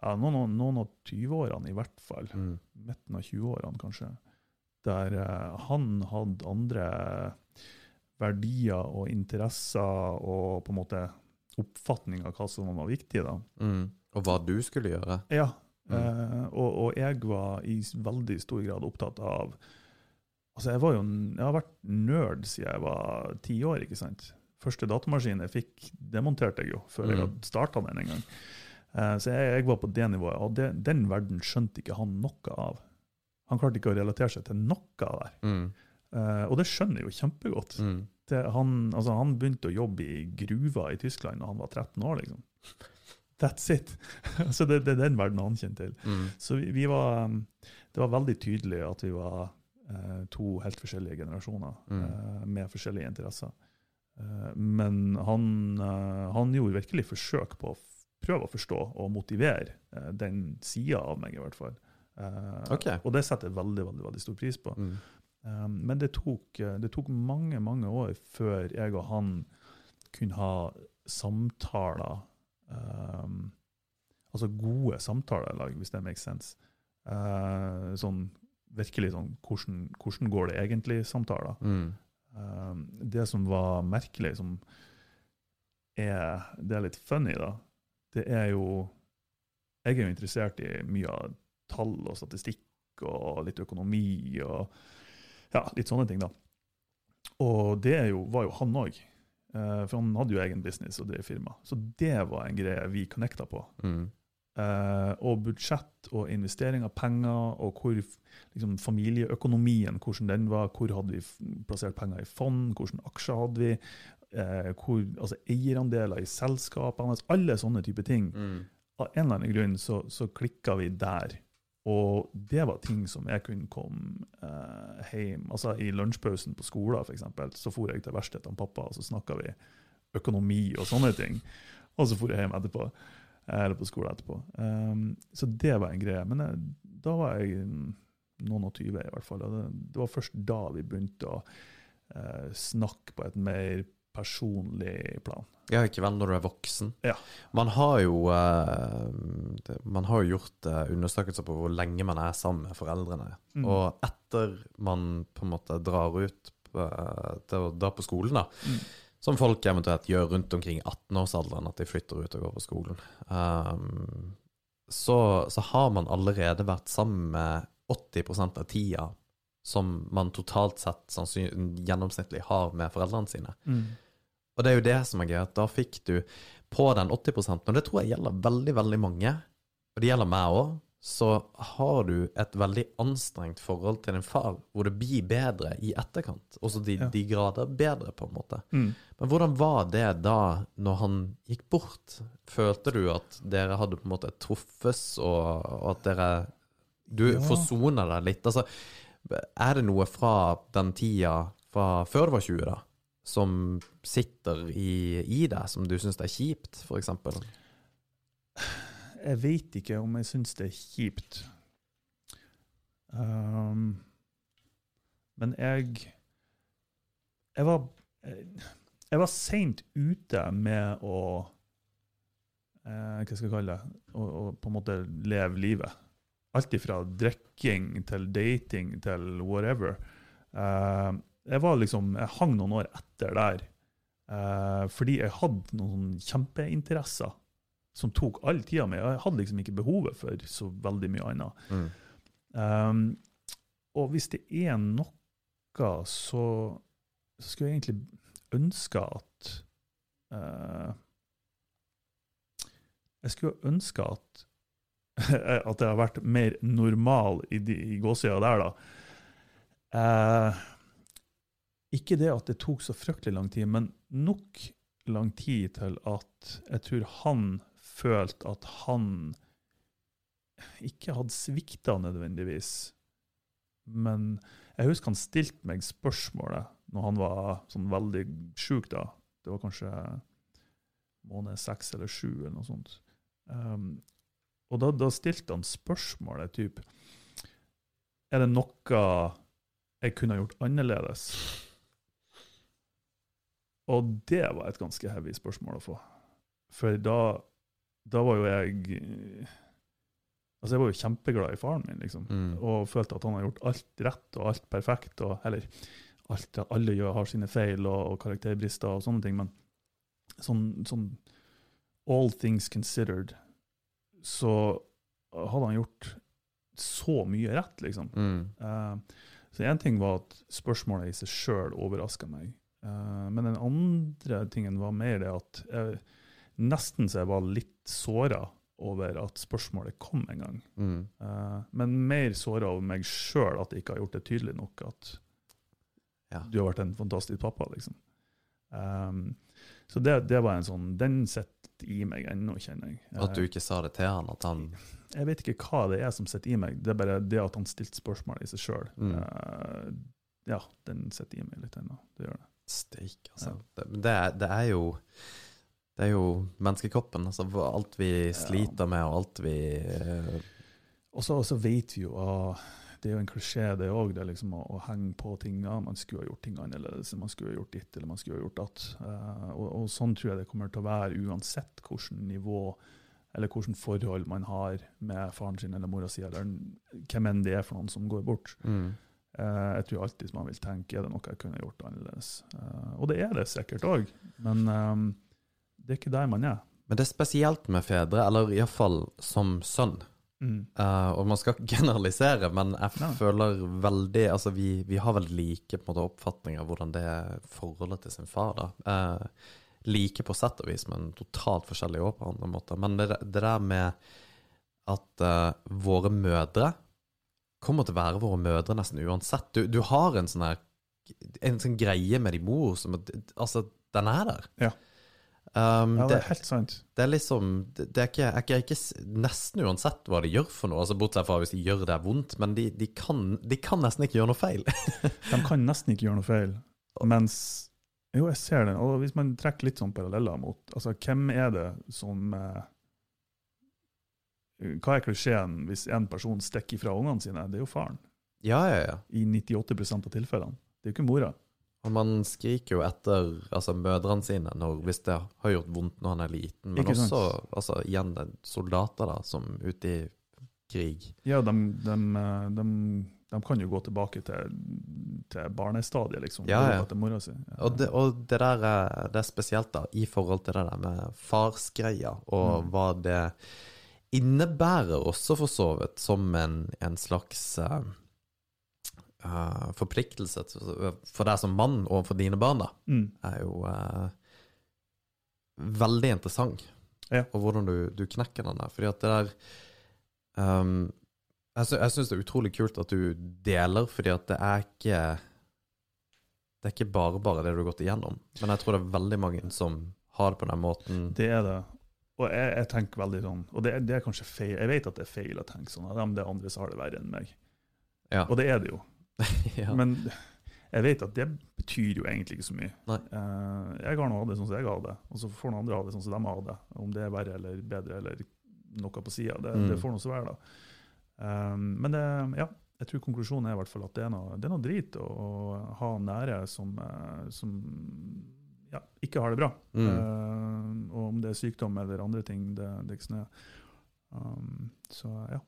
ja, noen, noen av 20-årene, i hvert fall. Mm. Midten av 20-årene, kanskje. Der eh, han hadde andre verdier og interesser og på en måte oppfatning av hva som var viktig. da. Mm. Og hva du skulle gjøre. Ja, Mm. eh, og, og jeg var i veldig stor grad opptatt av Altså, jeg var jo jeg har vært nerd siden jeg var ti år, ikke sant. Første datamaskin jeg fikk, demonterte jeg jo før jeg Mm. hadde starta den en gang. Uh, så jeg, jeg var på det nivået, og det, den verden skjønte ikke han noe av. Han klarte ikke å relatere seg til noe der. Mm. Uh, og det skjønner jeg jo kjempegodt. Mm. Det, han, altså, han begynte å jobbe i gruva i Tyskland da han var 13 år, liksom. That's it. så det, det er den verden han kjenner til. Mm. Så vi, vi var um, Det var veldig tydelig at vi var uh, to helt forskjellige generasjoner Mm. med forskjellige interesser. Eh, men han, eh, han gjorde virkelig forsøk på å prøve å forstå og motivere eh, den sida av meg, i hvert fall. Okay. Og det setter jeg veldig, veldig, veldig stor pris på. Mm. Men det tok, det tok mange, mange år før jeg og han kunne ha samtaler um, Altså gode samtaler, like, hvis det makes sense. Uh, sånn virkelig sånn hvordan, hvordan går det egentlig-samtaler. Mm. Um, det som var merkelig, som er Det er litt funny, da, det er jo Jeg er jo interessert i mye av tall og statistikk og litt økonomi og ja, litt sånne ting, da. Og det jo, var jo han òg. Eh, for han hadde jo egen business og drev firma. Så det var en greie vi connecta på. Mm. Eh, og budsjett og investering av penger, og hvor liksom, familieøkonomien, hvordan den var, hvor hadde vi plassert penger i fond, hvilke aksjer hadde vi, eh, hvor, altså eierandeler i selskapene, altså alle sånne type ting. Mm. Av en eller annen grunn så, så klikka vi der. Og det var ting som jeg kunne komme eh, hjem Altså I lunsjpausen på skolen for eksempel, så for jeg til verkstedet til pappa, og så snakka vi økonomi og sånne ting. Og så for jeg hjem etterpå. Eh, Eller på skolen etterpå. Um, så det var en greie. Men jeg, da var jeg mm, noen og tyve, i hvert fall. Det, det var først da vi begynte å uh, snakke på et mer personlig plan. Ja, ikke vel når du er voksen. Ja. Man har jo uh, Man har jo gjort uh, undersøkelser på hvor lenge man er sammen med foreldrene. Mm. Og etter man på en måte drar ut eh, til å dra på skolen, da, Mm. Som folk eventuelt gjør rundt omkring 18-årsalderen, at de flytter ut og går på skolen, um, så, så har man allerede vært sammen med 80 av tida som man totalt sett gjennomsnittlig har med foreldrene sine. Mm. Og det er jo det som er gøy, at da fikk du på den 80% og det tror jeg gjelder veldig, veldig mange, og det gjelder meg òg, så har du et veldig anstrengt forhold til din far, hvor det blir bedre i etterkant. Også de, Ja. de grader bedre, på en måte. Mm. Men hvordan var det da, når han gikk bort? Følte du at dere hadde på en måte truffes, og, og at dere Du Ja. forsona deg litt? Altså, er det noe fra den tida fra før du var 20, da, som sitter i, i deg, som du syns er kjipt, for eksempel? Jeg vet ikke om jeg syns det er kjipt. Um, men jeg Jeg var Jeg var seint ute med å eh, Hva skal jeg kalle det? Å, å på en måte leve livet. Alt ifra drikking til dating til whatever. Eh, jeg var liksom Jeg hang noen år etter der. eh, fordi jeg hadde noen kjempeinteresser som tok all tida mi. Jeg hadde liksom ikke behovet for så veldig mye annet. Mm. Um, og hvis det er noe, så, så skulle jeg egentlig ønske at uh, Jeg skulle ønske at at jeg har vært mer normal i, de, i gåsida der, da. Uh, ikke det at det tok så fryktelig lang tid, men nok lang tid til at jeg tror han følte at han ikke hadde svikta nødvendigvis. Men jeg husker han stilte meg spørsmålet når han var sånn veldig sjuk da. Det var kanskje måned seks eller sju eller noe sånt. Um, og da, da stilte han spørsmålet typ Er det noe jeg kunne gjort annerledes? Og det var et ganske heavy spørsmål å få. For da, da var jo jeg Altså, jeg var jo kjempeglad i faren min, liksom. Mm. Og følte at han har gjort alt rett og alt perfekt. Og, eller alt, alle gjør, har sine feil og, og karakterbrister og sånne ting, men sånn, sånn All things considered, så hadde han gjort så mye rett, liksom. Mm. Uh, så én ting var at spørsmålet i seg sjøl overraska meg. Uh, men den andre tingen var mer det at jeg, nesten så jeg var litt såra over at spørsmålet kom en gang. Mm. Uh, men mer såra over meg sjøl at jeg ikke har gjort det tydelig nok at Ja. du har vært en fantastisk pappa, liksom. Um, så det, det var en sånn Den sitter i meg ennå, kjenner jeg. At du ikke sa det til han, at han Jeg vet ikke hva det er som sitter i meg, det er bare det at han stilte spørsmål i seg sjøl. Mm. ja, den sitter i meg litt ennå. Det gjør det. Steik, altså. Det, det, er, det er jo Det er jo menneskekroppen. Altså, alt vi sliter med, og alt vi eh, Og så, vet vi jo ah, Det er jo en klisjé, det òg, det liksom å, å henge på tinga. Man skulle ha gjort ting annerledes, man skulle ha gjort ditt eller man skulle ha gjort datt. Eh, og, og sånn tror jeg det kommer til å være uansett hvilket nivå eller hvilket forhold man har med faren sin eller mora si, eller hvem enn det er for noen som går bort. mm. Uh, jeg tror alltid man vil tenke er det noe jeg kunne gjort annerledes. Uh, og det er det sikkert òg, men eh, det er ikke der man er. Men det er spesielt med fedre, eller iallfall som sønn. Mm. Uh, og man skal ikke generalisere, men jeg Nei. føler veldig Altså, vi, vi har veldig like på en måte, oppfatninger av hvordan det er forholdet til sin far. da. Uh, like på sett og vis, men totalt forskjellige òg på andre måter. Men det, det der med at uh, våre mødre kommer til å være våre mødre nesten uansett. Du, du har en sånn her En sånn greie med din mor som Altså, den er der. Ja. Um, Ja, det det, er helt sant. det er liksom Det, er ikke, jeg ikke, er ikke Nesten uansett hva de gjør for noe, altså bortsett fra hvis de gjør det vondt, men de, de, kan, de kan nesten ikke gjøre noe feil. De kan nesten ikke gjøre noe feil. Mens Jo, jeg ser den. Og hvis man trekker litt sånn paralleller mot altså Hvem er det som eh, Hva er klisjeen hvis en person stikker ifra ungene sine? Det er jo faren. Ja, ja, ja. I 98% av tilfellene. Det er jo ikke mora. Og man skriker jo etter altså, mødrene sine når, hvis det har gjort vondt når han er liten, men også altså, igjen er soldater da, som ute i krig. Ja, de, de, eh, de, de kan jo gå tilbake til, til barnestadiet, liksom. Ja, ja. si. Og det, og det der er, det er spesielt da, i forhold til det der med farsgreia, og Mm. hva det innebærer også for så vidt, som en, en slags eh, eh, forpliktelse for deg som mann og for dine barn, da, Mm. er jo uh, veldig interessant. Ja. Og hvordan du, du knekker den der. Fordi at det der um, Jeg, sy syns det er utrolig kult at du deler, fordi at det er ikke Det er ikke bare bare det du har gått igjennom. Men jeg tror det er veldig mange som har det på den måten. Det er det. Og jeg, jeg tenker veldig sånn Og det, det er kanskje feil. Jeg vet at det er feil å tenke sånn. at Det er andre som har det verre enn meg. Ja. Og det er det jo. ja. Men jeg vet at det betyr jo egentlig ikke så mye. Eh, jeg har nå hatt det sånn som jeg har det, og så får noen andre ha det sånn som de har det. Om det er verre eller bedre eller noe på sida, det, Mm. det får nå så være, da. Um, men det, ja, jeg tror konklusjonen er i hvert fall at det er noe, det er noe drit å, å ha nære som, eh, som ja, ikke har det bra. Mm. Uh, og om det er sykdom eller andre ting, det, det er ikke sånn. Um, så ja.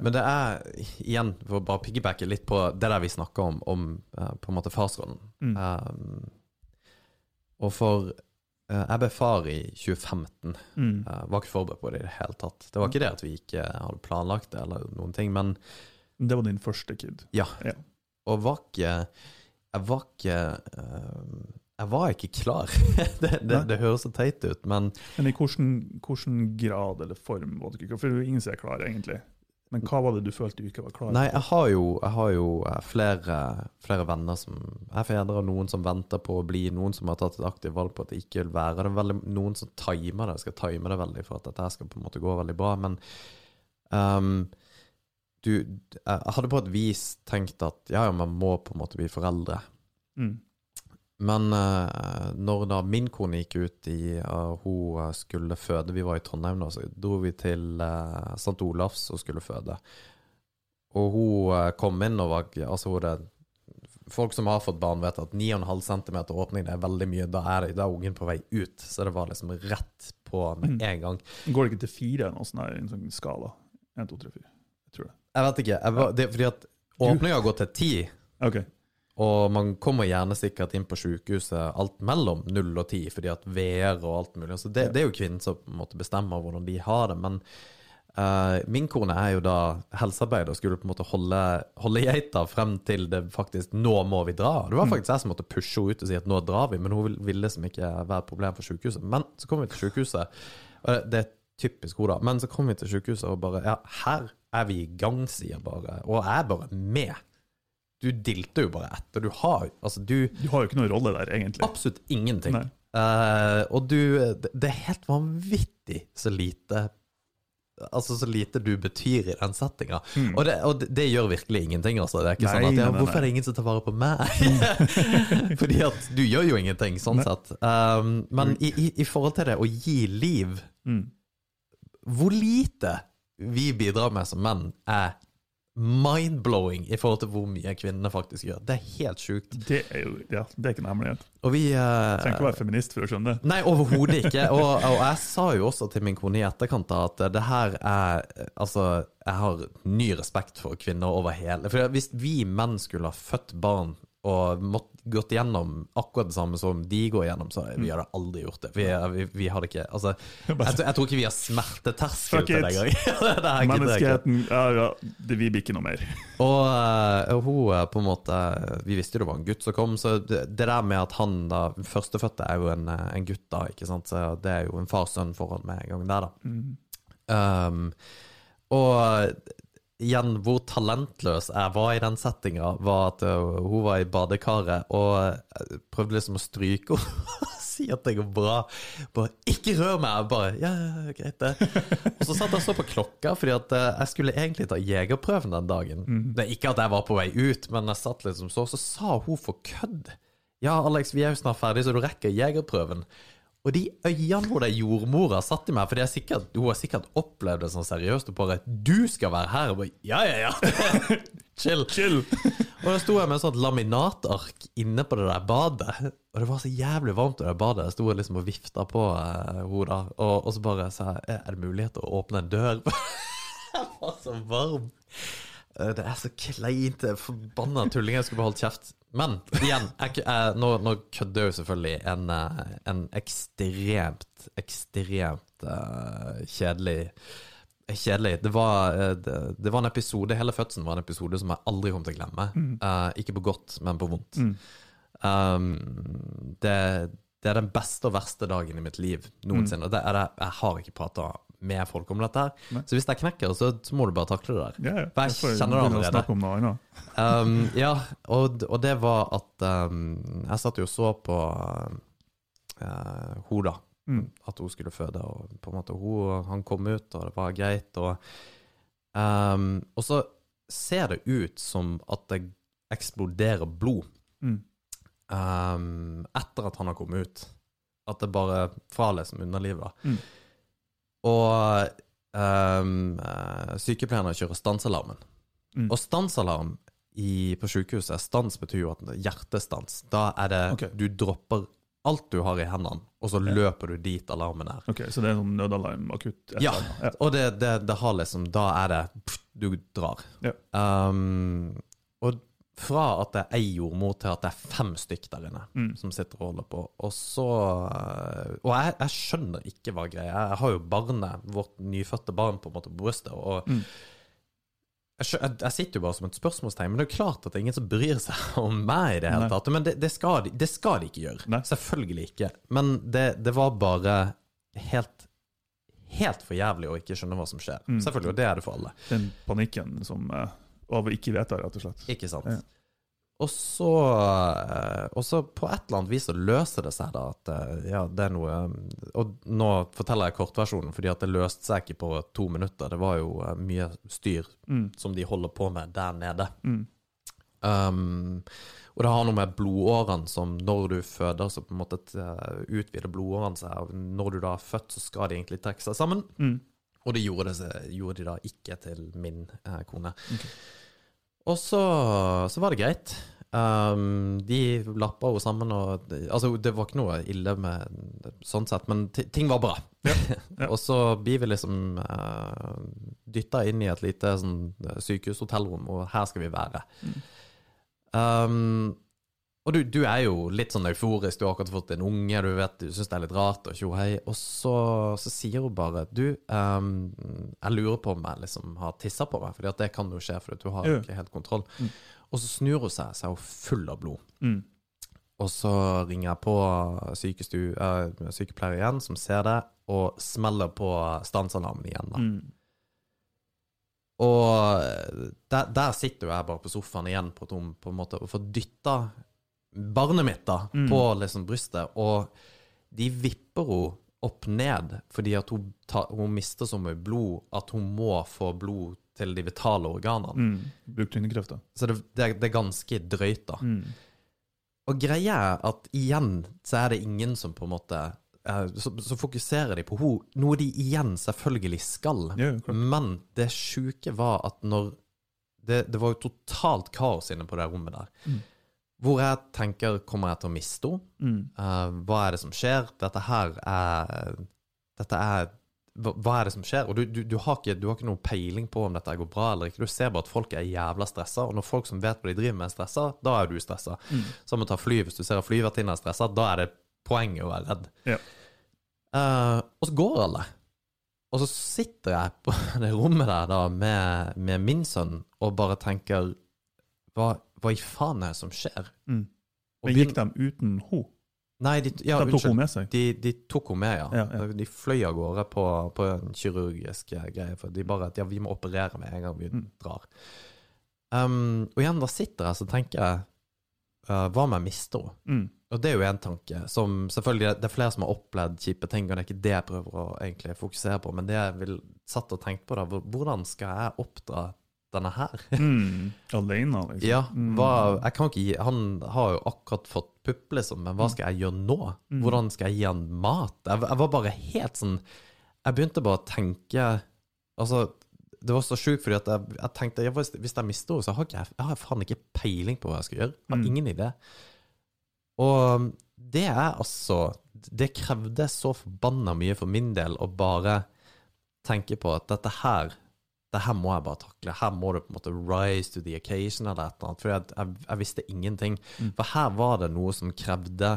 Men det er, igjen, for å bare piggybacke litt på det der vi snakka om, om eh, på en måte farsrollen. Mm. Um, og for uh, Jeg ble far i 2015. Mm. Jeg var ikke forberedt på det i det hele tatt. Det var ikke det at vi ikke hadde planlagt det, eller noen ting, men Det var din første kid. Ja, Og var ikke Jeg var ikke Jeg var ikke klar. det, det, det høres så teit ut, men Men i hvilken, grad eller form var du ikke klar? For ingen er klar, egentlig. Men hva var det du følte du ikke var klar Nei, jeg har jo, jeg har jo eh, flere, flere venner som er fedre, og noen som venter på å bli, noen som har tatt et aktivt valg på at det ikke vil være. Det veldig, noen som timer det, skal time det veldig for at dette skal på en måte gå veldig bra. Men um, du, jeg hadde på et vis tenkt at ja, ja, man må på en måte bli foreldre. Mm. Men uh, når da min kone gikk ut i uh, hun eh, skulle føde Vi var i Trondheim da, så dro vi til uh, St. Olavs og skulle føde. Og hun uh, kom inn og var Altså hun det, Folk som har fått barn, vet at 9,5 cm åpning det er veldig mye. Da er, det, da er ungen på vei ut. Så det var liksom rett på med Mm. en gang. Går det ikke til fire noe sånn her, i en sånn skala? 1, 2, 3, 4. Jeg tror det. Jeg vet ikke. Jeg var, det fordi at åpninga går til 10. OK. Og man kommer gjerne sikkert inn på sykehuset alt mellom 0 og 10, fordi at VR og alt mulig. Så det, det er jo kvinnen som på en måte bestemmer hvordan de har det. Men uh, min kone er jo da helsearbeider og skulle på en måte holde, holde geita frem til det faktisk Nå må vi dra. Det var Mm. faktisk jeg som måtte pushe henne ut og si at nå drar vi, men hun vil- ville liksom ikke være et problem for sykehuset. Men så kom vi til sykehuset, og det er typisk hun, da. Men så kom vi til sykehuset og bare Ja, her er vi i gang, sier bare. Og jeg er bare med. Du dilter jo bare etter. Du har altså du Du har jo ikke noen rolle der, egentlig. Absolutt ingenting. Eh, og du det, er helt vanvittig så lite Altså så lite du betyr i den settinga. Mm. Og, det, og det, det gjør virkelig ingenting, altså. Det er ikke Nei, sånn at ja, Hvorfor er det ingen som tar vare på meg? Fordi at du gjør jo ingenting, sånn Nei. sett. Um, men i, i, i forhold til det å gi liv Mm. Hvor lite vi bidrar med som menn, er mind-blowing i forhold til hvor mye kvinnene faktisk gjør. Det er helt sjukt. Det er jo ja, det er ikke en hemmelighet. Og vi eh, Trenger ikke å være feminist for å skjønne det. Nei, overhodet ikke. Og, og jeg sa jo også til min kone i etterkant at det her er Altså, jeg har ny respekt for kvinner over hele For hvis vi menn skulle ha født barn og måtte gått gjennom akkurat det samme som de går gjennom, så vi hadde aldri gjort det. Vi, vi, vi hadde ikke Altså, jeg, jeg tror ikke vi har smerteterskel til det engang. Menneskeheten ja, ja, det, Vi blir ikke noe mer. Og uh, hun eh, på en måte Vi visste jo det var en gutt som kom, så det, det der med at han da Førstefødte er jo en, eh, en gutt, da, ikke sant. Så det er jo en far-sønn-forhold med en gang der, da. Mm. Um, og igjen, hvor talentløs jeg var i den settinga, var at uh, hun var i badekaret og prøvde liksom å stryke henne og si at det går bra. Bare 'ikke rør meg!' Bare 'ja, ja, greit, det'. Og så satt jeg så på klokka, fordi at uh, jeg skulle egentlig ta jegerprøven den dagen. Det er ikke at jeg var på vei ut, men jeg satt liksom så, så sa hun for kødd 'Ja, Alex, vi er jo snart ferdig, så du rekker jegerprøven'. Og de øynene hvor det jordmora satt i meg, for er sikkert, hun har sikkert opplevd det sånn seriøst, og bare 'Du skal være her!' Og bare, ja, ja, ja. Chill. Chill! Og da sto jeg med et sånt laminatark inne på det der badet, og det var så jævlig varmt i det badet. Jeg sto liksom og vifta på uh, henne og, og så bare sa jeg 'Er det mulighet til å åpne en dør?' jeg var så varm. Eh, Det er så kleint. Forbanna tulling. Jeg skulle bare holdt kjeft. Men igjen, jeg, jeg, nå, nå kødder jo selvfølgelig en, eh, en ekstremt, ekstremt uh, kjedelig Kjedelig. Det var, eh, det, det var en episode, hele fødselen var en episode som jeg aldri kommer til å glemme. Eh, ikke på godt, men på vondt. Mm. Um, det, det er den beste og verste dagen i mitt liv noensinne. Og det er det, jeg har ikke prata med folk om dette. her Nei. Så hvis det knekker, så, så må du bare takle det der. Ja, ja. For jeg får kjenner det allerede. Um, ja, og, og det var at um, Jeg satt jo og så på uh, hun da. Mm. At hun skulle føde, og på en måte hun, han kom ut, og det var greit. Og, um, og så ser det ut som at det eksploderer blod Mm. um, etter at han har kommet ut. At det bare fra liksom underlivet. Mm. Og um, sykepleierne kjører stansalarmen. Mm. Og stansalarm i, på sykehuset, stans betyr jo at er hjertestans. Da er det okay. Du dropper alt du har i hendene, og så Ja. løper du dit alarmen er. Ok, Så det er sånn nødalarm akutt? Ja. ja. Og det, det, det har liksom Da er det pff, Du drar. Ja. Um, og fra at det er ei jordmor til at det er fem stykk der inne Mm. som sitter og holder på. Og så øh, Og jeg, jeg skjønner ikke hva greia er. Jeg har jo barnet, vårt nyfødte barn, på en måte på brystet. Og Mm. jeg, jeg, jeg sitter jo bare som et spørsmålstegn, men det er jo klart at det er ingen som bryr seg om meg i det hele tatt. Men det, det, skal, de, det skal de ikke gjøre. Nei. Selvfølgelig ikke. Men det, det var bare helt Helt for jævlig å ikke skjønne hva som skjer. Mm. Selvfølgelig, og det er det for alle. Den panikken som eh, av å ikke vite, rett og slett. Ikke sant? Ja. Og så, eh, og så på et eller annet vis så løser det seg da at eh, ja, det er noe eh, Og nå forteller jeg kortversjonen, fordi at det løste seg ikke på to minutter. Det var jo mye styr Mm. som de holder på med der nede. Mm. Um, og det har noe med blodårene som når du føder, så på en måte utvider blodårene seg. Og når du da er født, så skal de egentlig trekke seg sammen. Mm. Og det gjorde, det, gjorde de da ikke til min eh, kone. Ok. Og så, så var det greit. Um, de lappa jo sammen, og Altså, det var ikke noe ille med sånn sett, men ting var bra. ja. og så blir vi liksom uh, dytta inn i et lite sånn sykehushotellrom, og her skal vi være. Mm. Um, og du, du er jo litt sånn euforisk, du har akkurat fått en unge, du vet, du syns det er litt rart, og tjo hei. Og så, så sier hun bare Du, um, jeg lurer på om jeg liksom har tissa på meg, for det kan jo skje, for du har jo. ikke helt kontroll. Mm. Og så snur hun seg, så er hun full av blod. Mm. Og så ringer jeg på sykestu, uh, sykepleier igjen, som ser det, og smeller på stansalarmen igjen. da. Mm. Og der, der sitter jo jeg bare på sofaen igjen på, et rom, på en måte, og får dytta barnet mitt da, Mm. på liksom brystet, og de vipper henne opp ned fordi at hun, ta, hun mister så mye blod at hun må få blod til de vitale organene. Mm. Bruk tyngdekrefter. Så det, det, er- det er ganske drøyt, da. Mm. Og greia er at igjen så er det ingen som på en måte eh, så, så fokuserer de på henne, noe de igjen selvfølgelig skal. Ja. Men det sjuke var at når det, det var jo totalt kaos inne på det rommet der. Mm. Hvor jeg tenker kommer jeg til å miste henne? Mm. Uh, hva er det som skjer? Dette her er Dette er hva, hva er det som skjer? Og du, du, du, har ikke, du har ikke noen peiling på om dette går bra eller ikke. Du ser bare at folk er jævla stressa, og når folk som vet hva de driver med, er stressa, da er du stressa. Mm. Som å ta fly. Hvis du ser at flyvertinnen er stressa, da er det poenget å være redd. Ja. Uh, og så går alle. Og så sitter jeg på det rommet der da med, med min sønn og bare tenker hva, hva i faen er det som skjer? Mm. Men gikk de uten henne? Nei, de, ja, de tok unnskyld. henne med seg? De, de tok henne med, ja. Ja, ja. De fløy av gårde på, på en kirurgisk greie. For de bare at ja, vi må operere med en gang vi Mm. drar. Um, og igjen, da sitter jeg så tenker jeg uh, Hva om jeg mister henne? Mm. Og det er jo en tanke som selvfølgelig Det er flere som har opplevd kjipe ting, og det er ikke det jeg prøver å egentlig fokusere på, men det jeg vil satt og tenkt på, da Hvordan skal jeg oppdra denne her? Mm. Alene, liksom? Ja, Mm. hva, jeg kan ikke gi Han har jo akkurat fått pupp, liksom, men hva skal jeg gjøre nå? Mm. Hvordan skal jeg gi han mat? Jeg, jeg var bare helt sånn Jeg begynte bare å tenke Altså, det var så sjukt, fordi at jeg, jeg tenkte jeg, hvis, jeg mister henne, så har jeg, jeg har faen ikke peiling på hva jeg skal gjøre. Jeg har Mm. ingen idé. Og det er altså Det krevde så forbanna mye for min del å bare tenke på at dette her det her må jeg bare takle. Her må du på en måte rise to the occasion eller et eller annet. For jeg, jeg, jeg visste ingenting. Mm. For her var det noe som krevde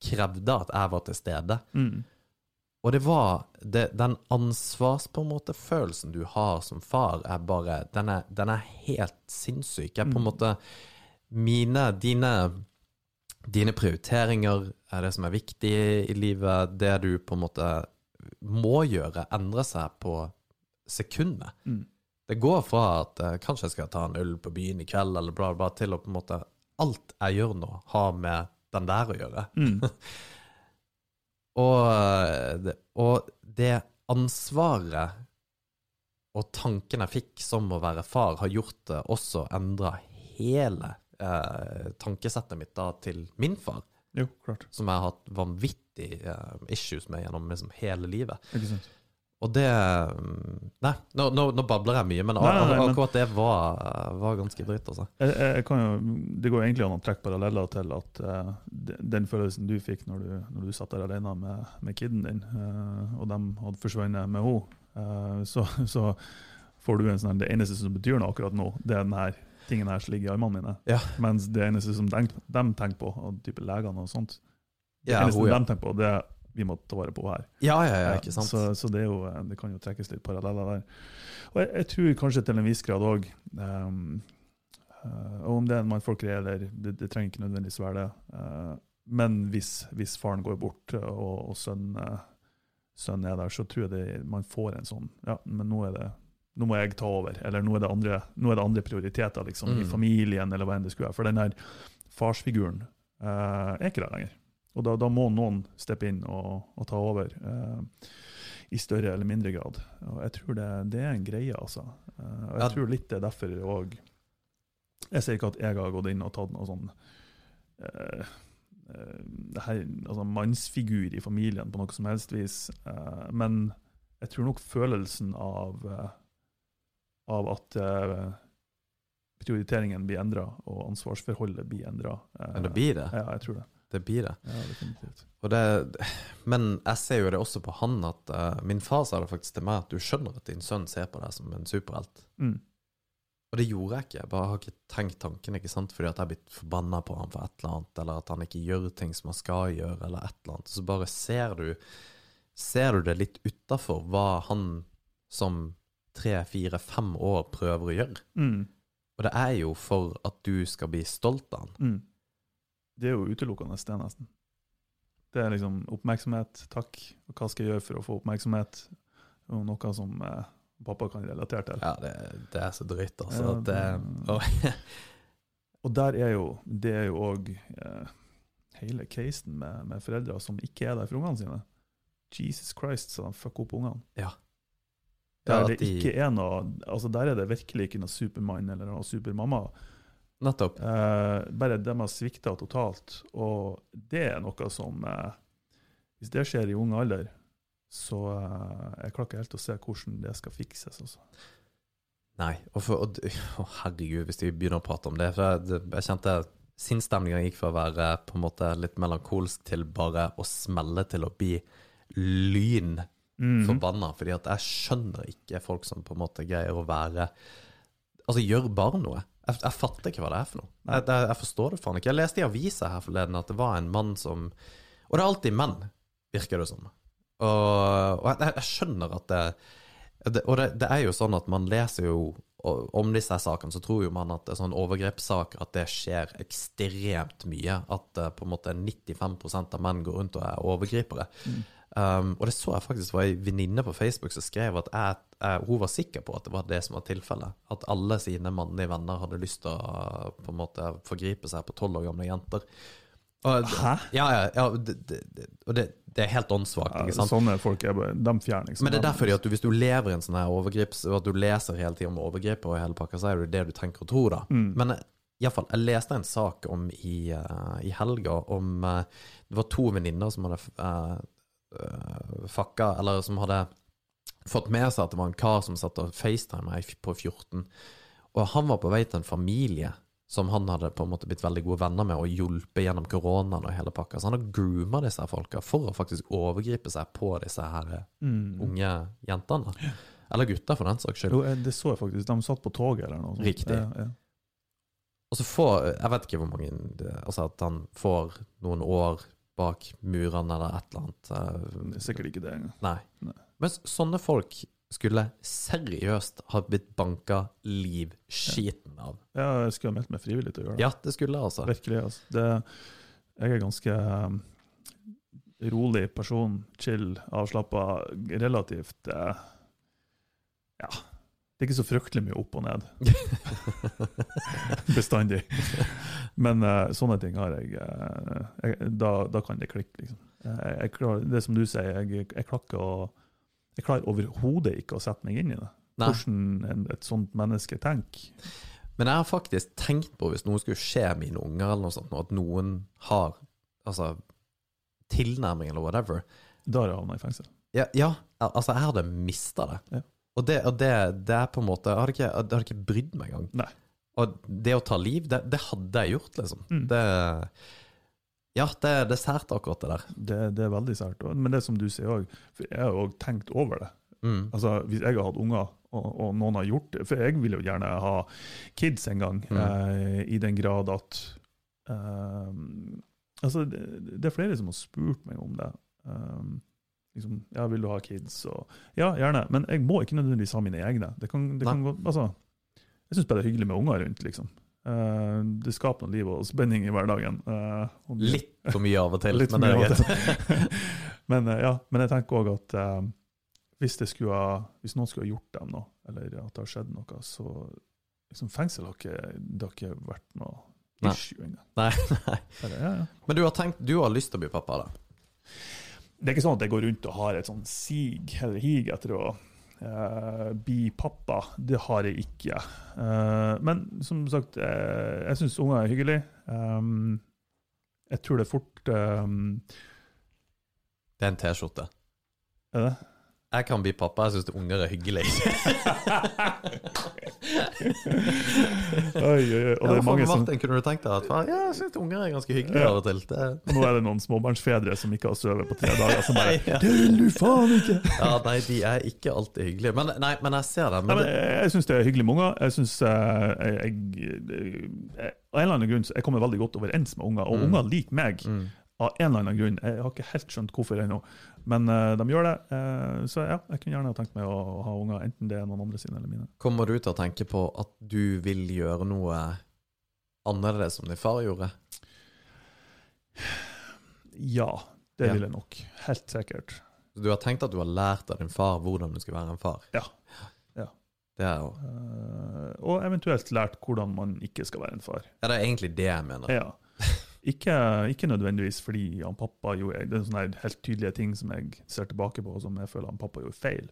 krevde at jeg var til stede. Mm. Og det var det, Den ansvars på en måte følelsen du har som far, er bare Den er, den er helt sinnssyk. Jeg på en Mm. måte Mine Dine Dine prioriteringer er det som er viktig i livet. Det du på en måte må gjøre, endrer seg på sekundet. Mm. Det går fra at uh, kanskje jeg skal ta en øl på byen i kveld, eller bla, bla, til å på en måte Alt jeg gjør nå, har med den der å gjøre. Mm. Og, eh, det- og det ansvaret og tanken jeg fikk som å være far, har gjort det også endra hele eh, tankesettet mitt da til min far, Jo, klart. som jeg har hatt vanvittig eh, issues med gjennom liksom hele livet. Ikke sant? Og det mm, Nei, nå, nå, nå babler jeg mye, men, Nei, nei, nei, akkurat det var, var ganske dritt, altså. Jeg, jeg, jeg kan jo, det går egentlig an å trekke paralleller til at uh, den følelsen du fikk når du, når du satt der alene med, med kiden din, uh, og de hadde forsvunnet med henne, uh, så, så får du en sånn Det eneste som betyr noe akkurat nå, det er den her tingen her som ligger i armene mine. Ja. Mens det eneste som de, de tenker på, og type legene og sånt, det Ja, eneste hun, ja. de tenker på, det er vi må ta vare på her. Ja, ja, ja, ikke sant? Så, så det, jo, det kan jo trekkes litt paralleller der. Og jeg, jeg tror kanskje til en viss grad òg Og om det er en mannfolk greier, eller det, det trenger ikke nødvendigvis være det. eh, men hvis, hvis faren går bort, eh, og, og sønnen uh, sønnen er der, så tror jeg det, man får en sånn Ja, men nå er det nå må jeg ta over, eller nå er det andre, er det andre prioriteter liksom, i Mm. familien, eller hva enn det skulle være. For den her farsfiguren eh, er ikke der lenger. Og da, da må noen steppe inn og, og ta over eh, i større eller mindre grad. Og jeg tror det, det er en greie, altså. Eh, og jeg Ja. tror litt det er derfor òg Jeg sier ikke at jeg har gått inn og tatt noe sånn eh, eh, det her, altså mannsfigur i familien på noe som helst vis. Eh, men jeg tror nok følelsen av, eh, av at prioriteringen blir endra, og ansvarsforholdet blir endra. Men det blir det. Ja, jeg tror det. Det blir det. Ja, definitivt. Det, men jeg ser jo det også på han at uh, min far sa det faktisk til meg at du skjønner at din sønn ser på deg som en superhelt. Mm. Og det gjorde jeg ikke. Jeg bare har ikke tenkt tanken, ikke sant? fordi at jeg har blitt forbanna på han for et eller annet, eller at han ikke gjør ting som han skal gjøre, eller et eller annet. Så bare ser du Ser du det litt utafor hva han som tre, fire, fem år prøver å gjøre? Mm. Og det er jo for at du skal bli stolt av han. Mm. Det er jo utelukkende det, nesten. Det er liksom oppmerksomhet, takk. Og hva skal jeg gjøre for å få oppmerksomhet? Og noe som eh, pappa kan relatere til. Ja, det, det er så drøyt, altså. Ja, det, det- og, Og der er jo, det er jo òg eh, hele casen med, med foreldre som ikke er der for ungene sine. Jesus Christ, så de fucker opp ungene. Ja. Der Ja, det de- ikke er noe altså Der er det virkelig ikke noe supermann eller noe supermamma. Nettopp. Eh, bare de har svikta totalt. Og det er noe som eh, Hvis det skjer i ung alder, så eh, jeg klarer ikke helt å se hvordan det skal fikses. Også. Nei. Og for, og, å, herregud, hvis vi begynner å prate om det For jeg, jeg kjente sinnsstemninga gikk fra å være på en måte litt melankolsk til bare å smelle til å bli lyn Mhm. forbanna, fordi at jeg skjønner ikke folk som på en måte greier å være Altså, gjør bare noe. Jeg, jeg fatter ikke hva det er for noe. Jeg, jeg, jeg forstår det faen ikke. Jeg leste i avisa her forleden at det var en mann som Og det er alltid menn, virker det som. Og, og jeg, jeg skjønner at det, det Og det, det er jo sånn at man leser jo om disse sakene, så tror jo man at det er sånn overgrepssaker at det skjer ekstremt mye. At eh, på en måte 95% av menn går rundt og er overgripere. Um, og det så jeg faktisk var ei venninne på Facebook som skrev at jeg, jeg, hun var sikker på at det var det som var tilfellet. At alle sine mannlige venner hadde lyst til å på en måte forgripe seg på tolv år gamle jenter. Og, Hæ? Ja, ja, ja det, det, og det, det er helt åndssvakt. Ja, ikke sant? sånne folk er bare, de fjerner liksom. Men det er derfor at du, hvis du lever i en sånn her overgrips, og at du leser hele tiden om overgrep og hele pakka, så er det det du tenker og tror, da. Mm. Men eh, i alle fall, jeg leste en sak om i, uh, i helga om uh, Det var to venninner som hadde uh, fucka, eller som hadde fått med seg at det var en kar som satt og facetima meg på 14. Og han var på vei til en familie som han hadde på en måte blitt veldig gode venner med og hjulpet gjennom koronaen og hele pakka. Så han har grooma disse folka for å faktisk overgripe seg på disse her eh, Mm. unge jentene. Eller gutter, for den saks skyld. Jo, eh, det så jeg faktisk. De satt på toget eller noe sånt. Riktig. Ja, ja. Og så får Jeg vet ikke hvor mange Altså at han får noen år bak murene eller et eller annet. Eh, er sikkert ikke det engang. Nei. Nei. Men sånne folk skulle seriøst ha blitt banka livskiten av. Ja, jeg skulle ha meldt meg frivillig til å gjøre det. Ja, det skulle altså. Virkelig. Altså. Det, jeg er ganske um, rolig person, chill, avslappa, relativt eh, Ja. Det er ikke så fryktelig mye opp og ned. Bestandig. Men uh, sånne ting har jeg, uh, jeg da, da kan det klikke, liksom. Jeg, jeg klarer, det som du sier, jeg, jeg klarer og Jeg klarer overhodet ikke å sette meg inn i det. Nei. Hvordan en, et sånt menneske tenker. Men jeg har faktisk tenkt på, hvis noe skulle skje mine unger, eller noe sånt, at noen har altså, tilnærming eller whatever Da har jeg havna i fengsel. Ja, ja altså, jeg hadde mista det. Ja. Og, det, og det, det er på en måte Jeg hadde ikke, jeg hadde ikke brydd meg engang. Nei. Og det å ta liv, det, det hadde jeg gjort, liksom. Mm. Det Ja, det, det er sært, akkurat det der. Det, det er veldig sært. Men det som du sier òg, jeg har òg tenkt over det. Mm. Altså, Hvis jeg har hatt unger, og, og noen har gjort det For jeg vil jo gjerne ha kids en gang, Mm. eh, i den grad at eh, Altså, det, det er flere som har spurt meg om det. Um, liksom, ja, vil du ha kids? Og, ja, gjerne. Men jeg må ikke nødvendigvis ha mine egne. Det kan, det kan gå, altså, jeg syns bare det er hyggelig med unger rundt, liksom. Uh, det skaper noe liv og spenning i hverdagen. Uh, og Litt for mye av og til, men det er greit. men, uh, ja, men jeg tenker òg at hvis, det skulle ha, hvis noen skulle ha gjort dem noe, eller at det har skjedd noe, så liksom, fengsel har ikke, har ikke vært noe Nei. issue engang. Nei, nei. Ja, ja. Men du har tenkt, du har lyst til å bli pappa, da? Det er ikke sånn at jeg går rundt og har et sånn sig eller hig etter å uh, bli pappa. Det har jeg ikke. Uh, men som sagt, uh, jeg syns unger er hyggelig. Um, jeg tror det er fort um, Det er en T-skjorte. Er det? Jeg kan bli pappa, jeg syns unger er hyggelig. Oi, oi, oi. Og det er mange som Martin, kunne du tenkt deg at ja, jeg syns unger er ganske hyggelige Ja. av og til? Det, Nå er det noen småbarnsfedre som ikke har sovet på tre dager, som bare Ja. 'Det vil du faen ikke!' ja, nei, de er ikke alltid hyggelige. Men, nei, men jeg ser det. Nei, Men men det jeg syns det er hyggelig med unger. Jeg synes, eh, jeg, jeg, jeg, Av en eller annen grunn så jeg kommer veldig godt overens med unger, og Mm. unger liker meg. mm. Av en eller annen grunn. Jeg har ikke helt skjønt hvorfor ennå, men uh, de gjør det. Uh, så ja, jeg kunne gjerne tenkt meg å, ha unger, enten det er noen andre sine eller mine. Kommer du til å tenke på at du vil gjøre noe annerledes som din far gjorde? Ja, det Ja. vil jeg nok. Helt sikkert. Du har tenkt at du har lært av din far hvordan du skal være en far? Ja. Ja. Det er jo Uh, og eventuelt lært hvordan man ikke skal være en far. Ja, det er egentlig det jeg mener. Ja. Ikke, ikke nødvendigvis fordi han pappa gjorde Det er sånne helt tydelige ting som jeg ser tilbake på, som jeg føler han pappa gjorde feil.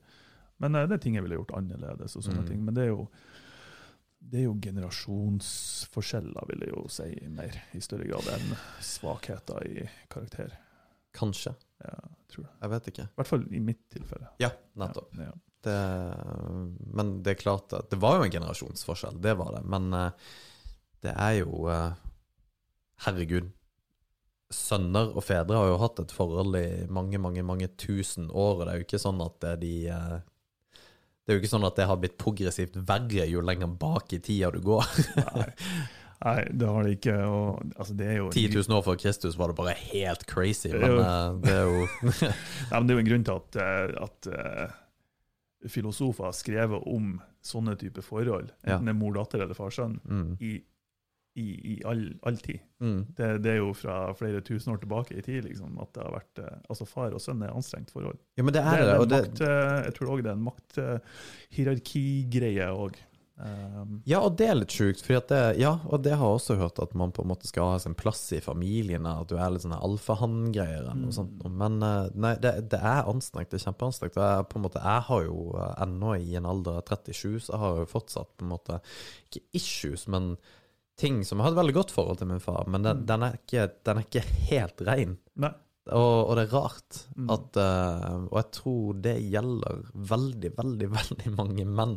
Men eh, det er ting jeg ville gjort annerledes. og sånne Mm. ting. Men det er jo det er jo generasjonsforskjeller, vil jeg jo si, mer i større grad enn svakheter i karakter. Kanskje. Ja, tror det. Jeg vet ikke. I hvert fall i mitt tilfelle. Ja, nettopp. Ja, ja. Det, men det er klart at det var jo en generasjonsforskjell, det var det. Men eh, det er jo eh, Herregud. sønner og fedre har jo hatt et forhold i mange, mange, mange tusen år, og det er jo ikke sånn at de eh, Det er jo ikke sånn at det har blitt progressivt verre jo lenger bak i tida du går. Nei. Nei, det har det ikke. Og, altså, det er jo 10 000 år før Kristus var det bare helt crazy, men uh, det er jo Nei, men Det er jo en grunn til at, eh, at uh, filosofer har skrevet om sånne typer forhold, enten Ja. det er mor-datter eller far-sønn, mm, i, i, i all, all tid. mm, Det, det er jo fra flere tusen år tilbake i tid liksom, at det har vært eh, Altså, far og sønn er anstrengt forhold. Ja, men det Det er er det. en det, makt, eh, jeg tror òg det er en makthierarkigreie òg. Um, ja, og det er litt sjukt, det, ja, og det har jeg også hørt, at man på en måte skal ha sin plass i familiene, at du er litt sånn alfahann-greier Mm. Men eh, nei, det, det er anstrengt, det er kjempeanstrengt. Jeg, på en måte, jeg har jo ennå i en alder av 37, så har jeg jo fortsatt på en måte Ikke issues, men ting som Jeg har et veldig godt forhold til min far, men den, Mm. den, er, ikke, den er ikke helt rein. nei. Og, og det er rart Mm. at uh, Og jeg tror det gjelder veldig, veldig, veldig mange menn.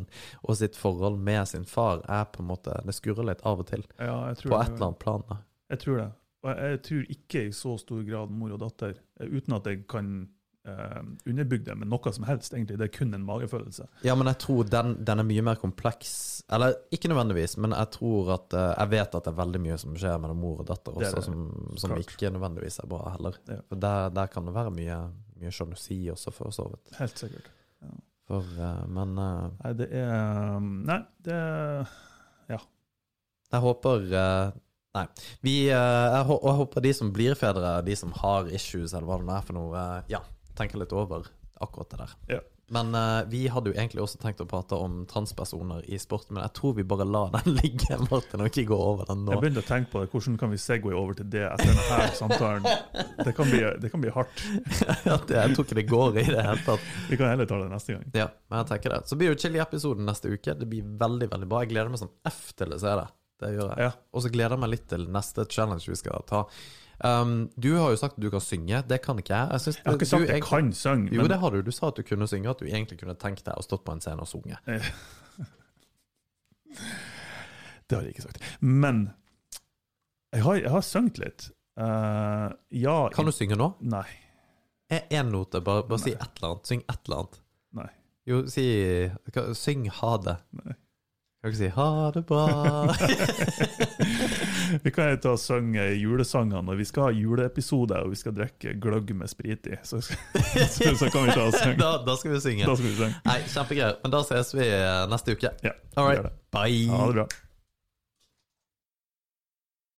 Og sitt forhold med sin far er på en måte Det skurrer litt av og til. Ja, På det- et eller annet plan. da. Jeg tror det. Og jeg, jeg tror ikke i så stor grad mor og datter, eh, uten at jeg kan eh, underbygde med noe som helst, egentlig. Det er kun en magefølelse. Ja, men jeg tror den, den er mye mer kompleks. Eller ikke nødvendigvis, men jeg tror at uh, Jeg vet at det er veldig mye som skjer mellom mor og datter er også, det. som, som ikke nødvendigvis er bra heller. Ja. For der, der kan det være mye, mye sjalusi også, for så vidt. Helt sikkert. For, uh, men Nei, det er Nei, det er Ja. Jeg håper Nei. Vi, jeg, håper de som blir fedre, de som har issues, eller hva det er for noe, ja, tenker litt over akkurat det der. Ja. Men uh, vi hadde jo egentlig også tenkt å prate om transpersoner i sport, men jeg tror vi bare lar den ligge, Martin, og ikke gå over den nå. Jeg begynte å tenke på det. Hvordan kan vi segway over til det etter denne samtalen? Det kan bli, det kan bli hardt. Ja, det, jeg tror ikke det går i det hele tatt. Vi kan heller ta det neste gang. Ja, men jeg tenker det. Så blir jo Chili-episoden neste uke. Det blir veldig, veldig bra. Jeg gleder meg som F til å se det. Det gjør jeg. Ja. Og så gleder jeg meg litt til neste challenge vi skal ta. Um, du har jo sagt at du kan synge. Det kan ikke jeg. Jeg, synes Jeg har ikke du at jeg kan synge, Jo, men det har du. Du sa at du kunne synge, at du egentlig kunne tenkt deg å stått på en scene og sunge. Det har jeg ikke sagt. Men jeg har, jeg har sunget litt. Uh, ja Kan du synge nå? Nei. Én note, bare, bare si et eller annet. Syng et eller annet. Nei. Jo, si Syng ha det. Nei. Kan ikke si ha det bra? Vi kan jo ta og synge julesangene når vi skal ha juleepisode og vi skal drikke gløgg med sprit i. Så, så, så kan vi ta og synge. da, da skal vi synge. Da skal vi synge. Nei, Kjempegreier. Men da ses vi eh, neste uke. Ja, All right. Bye. Ha det bra.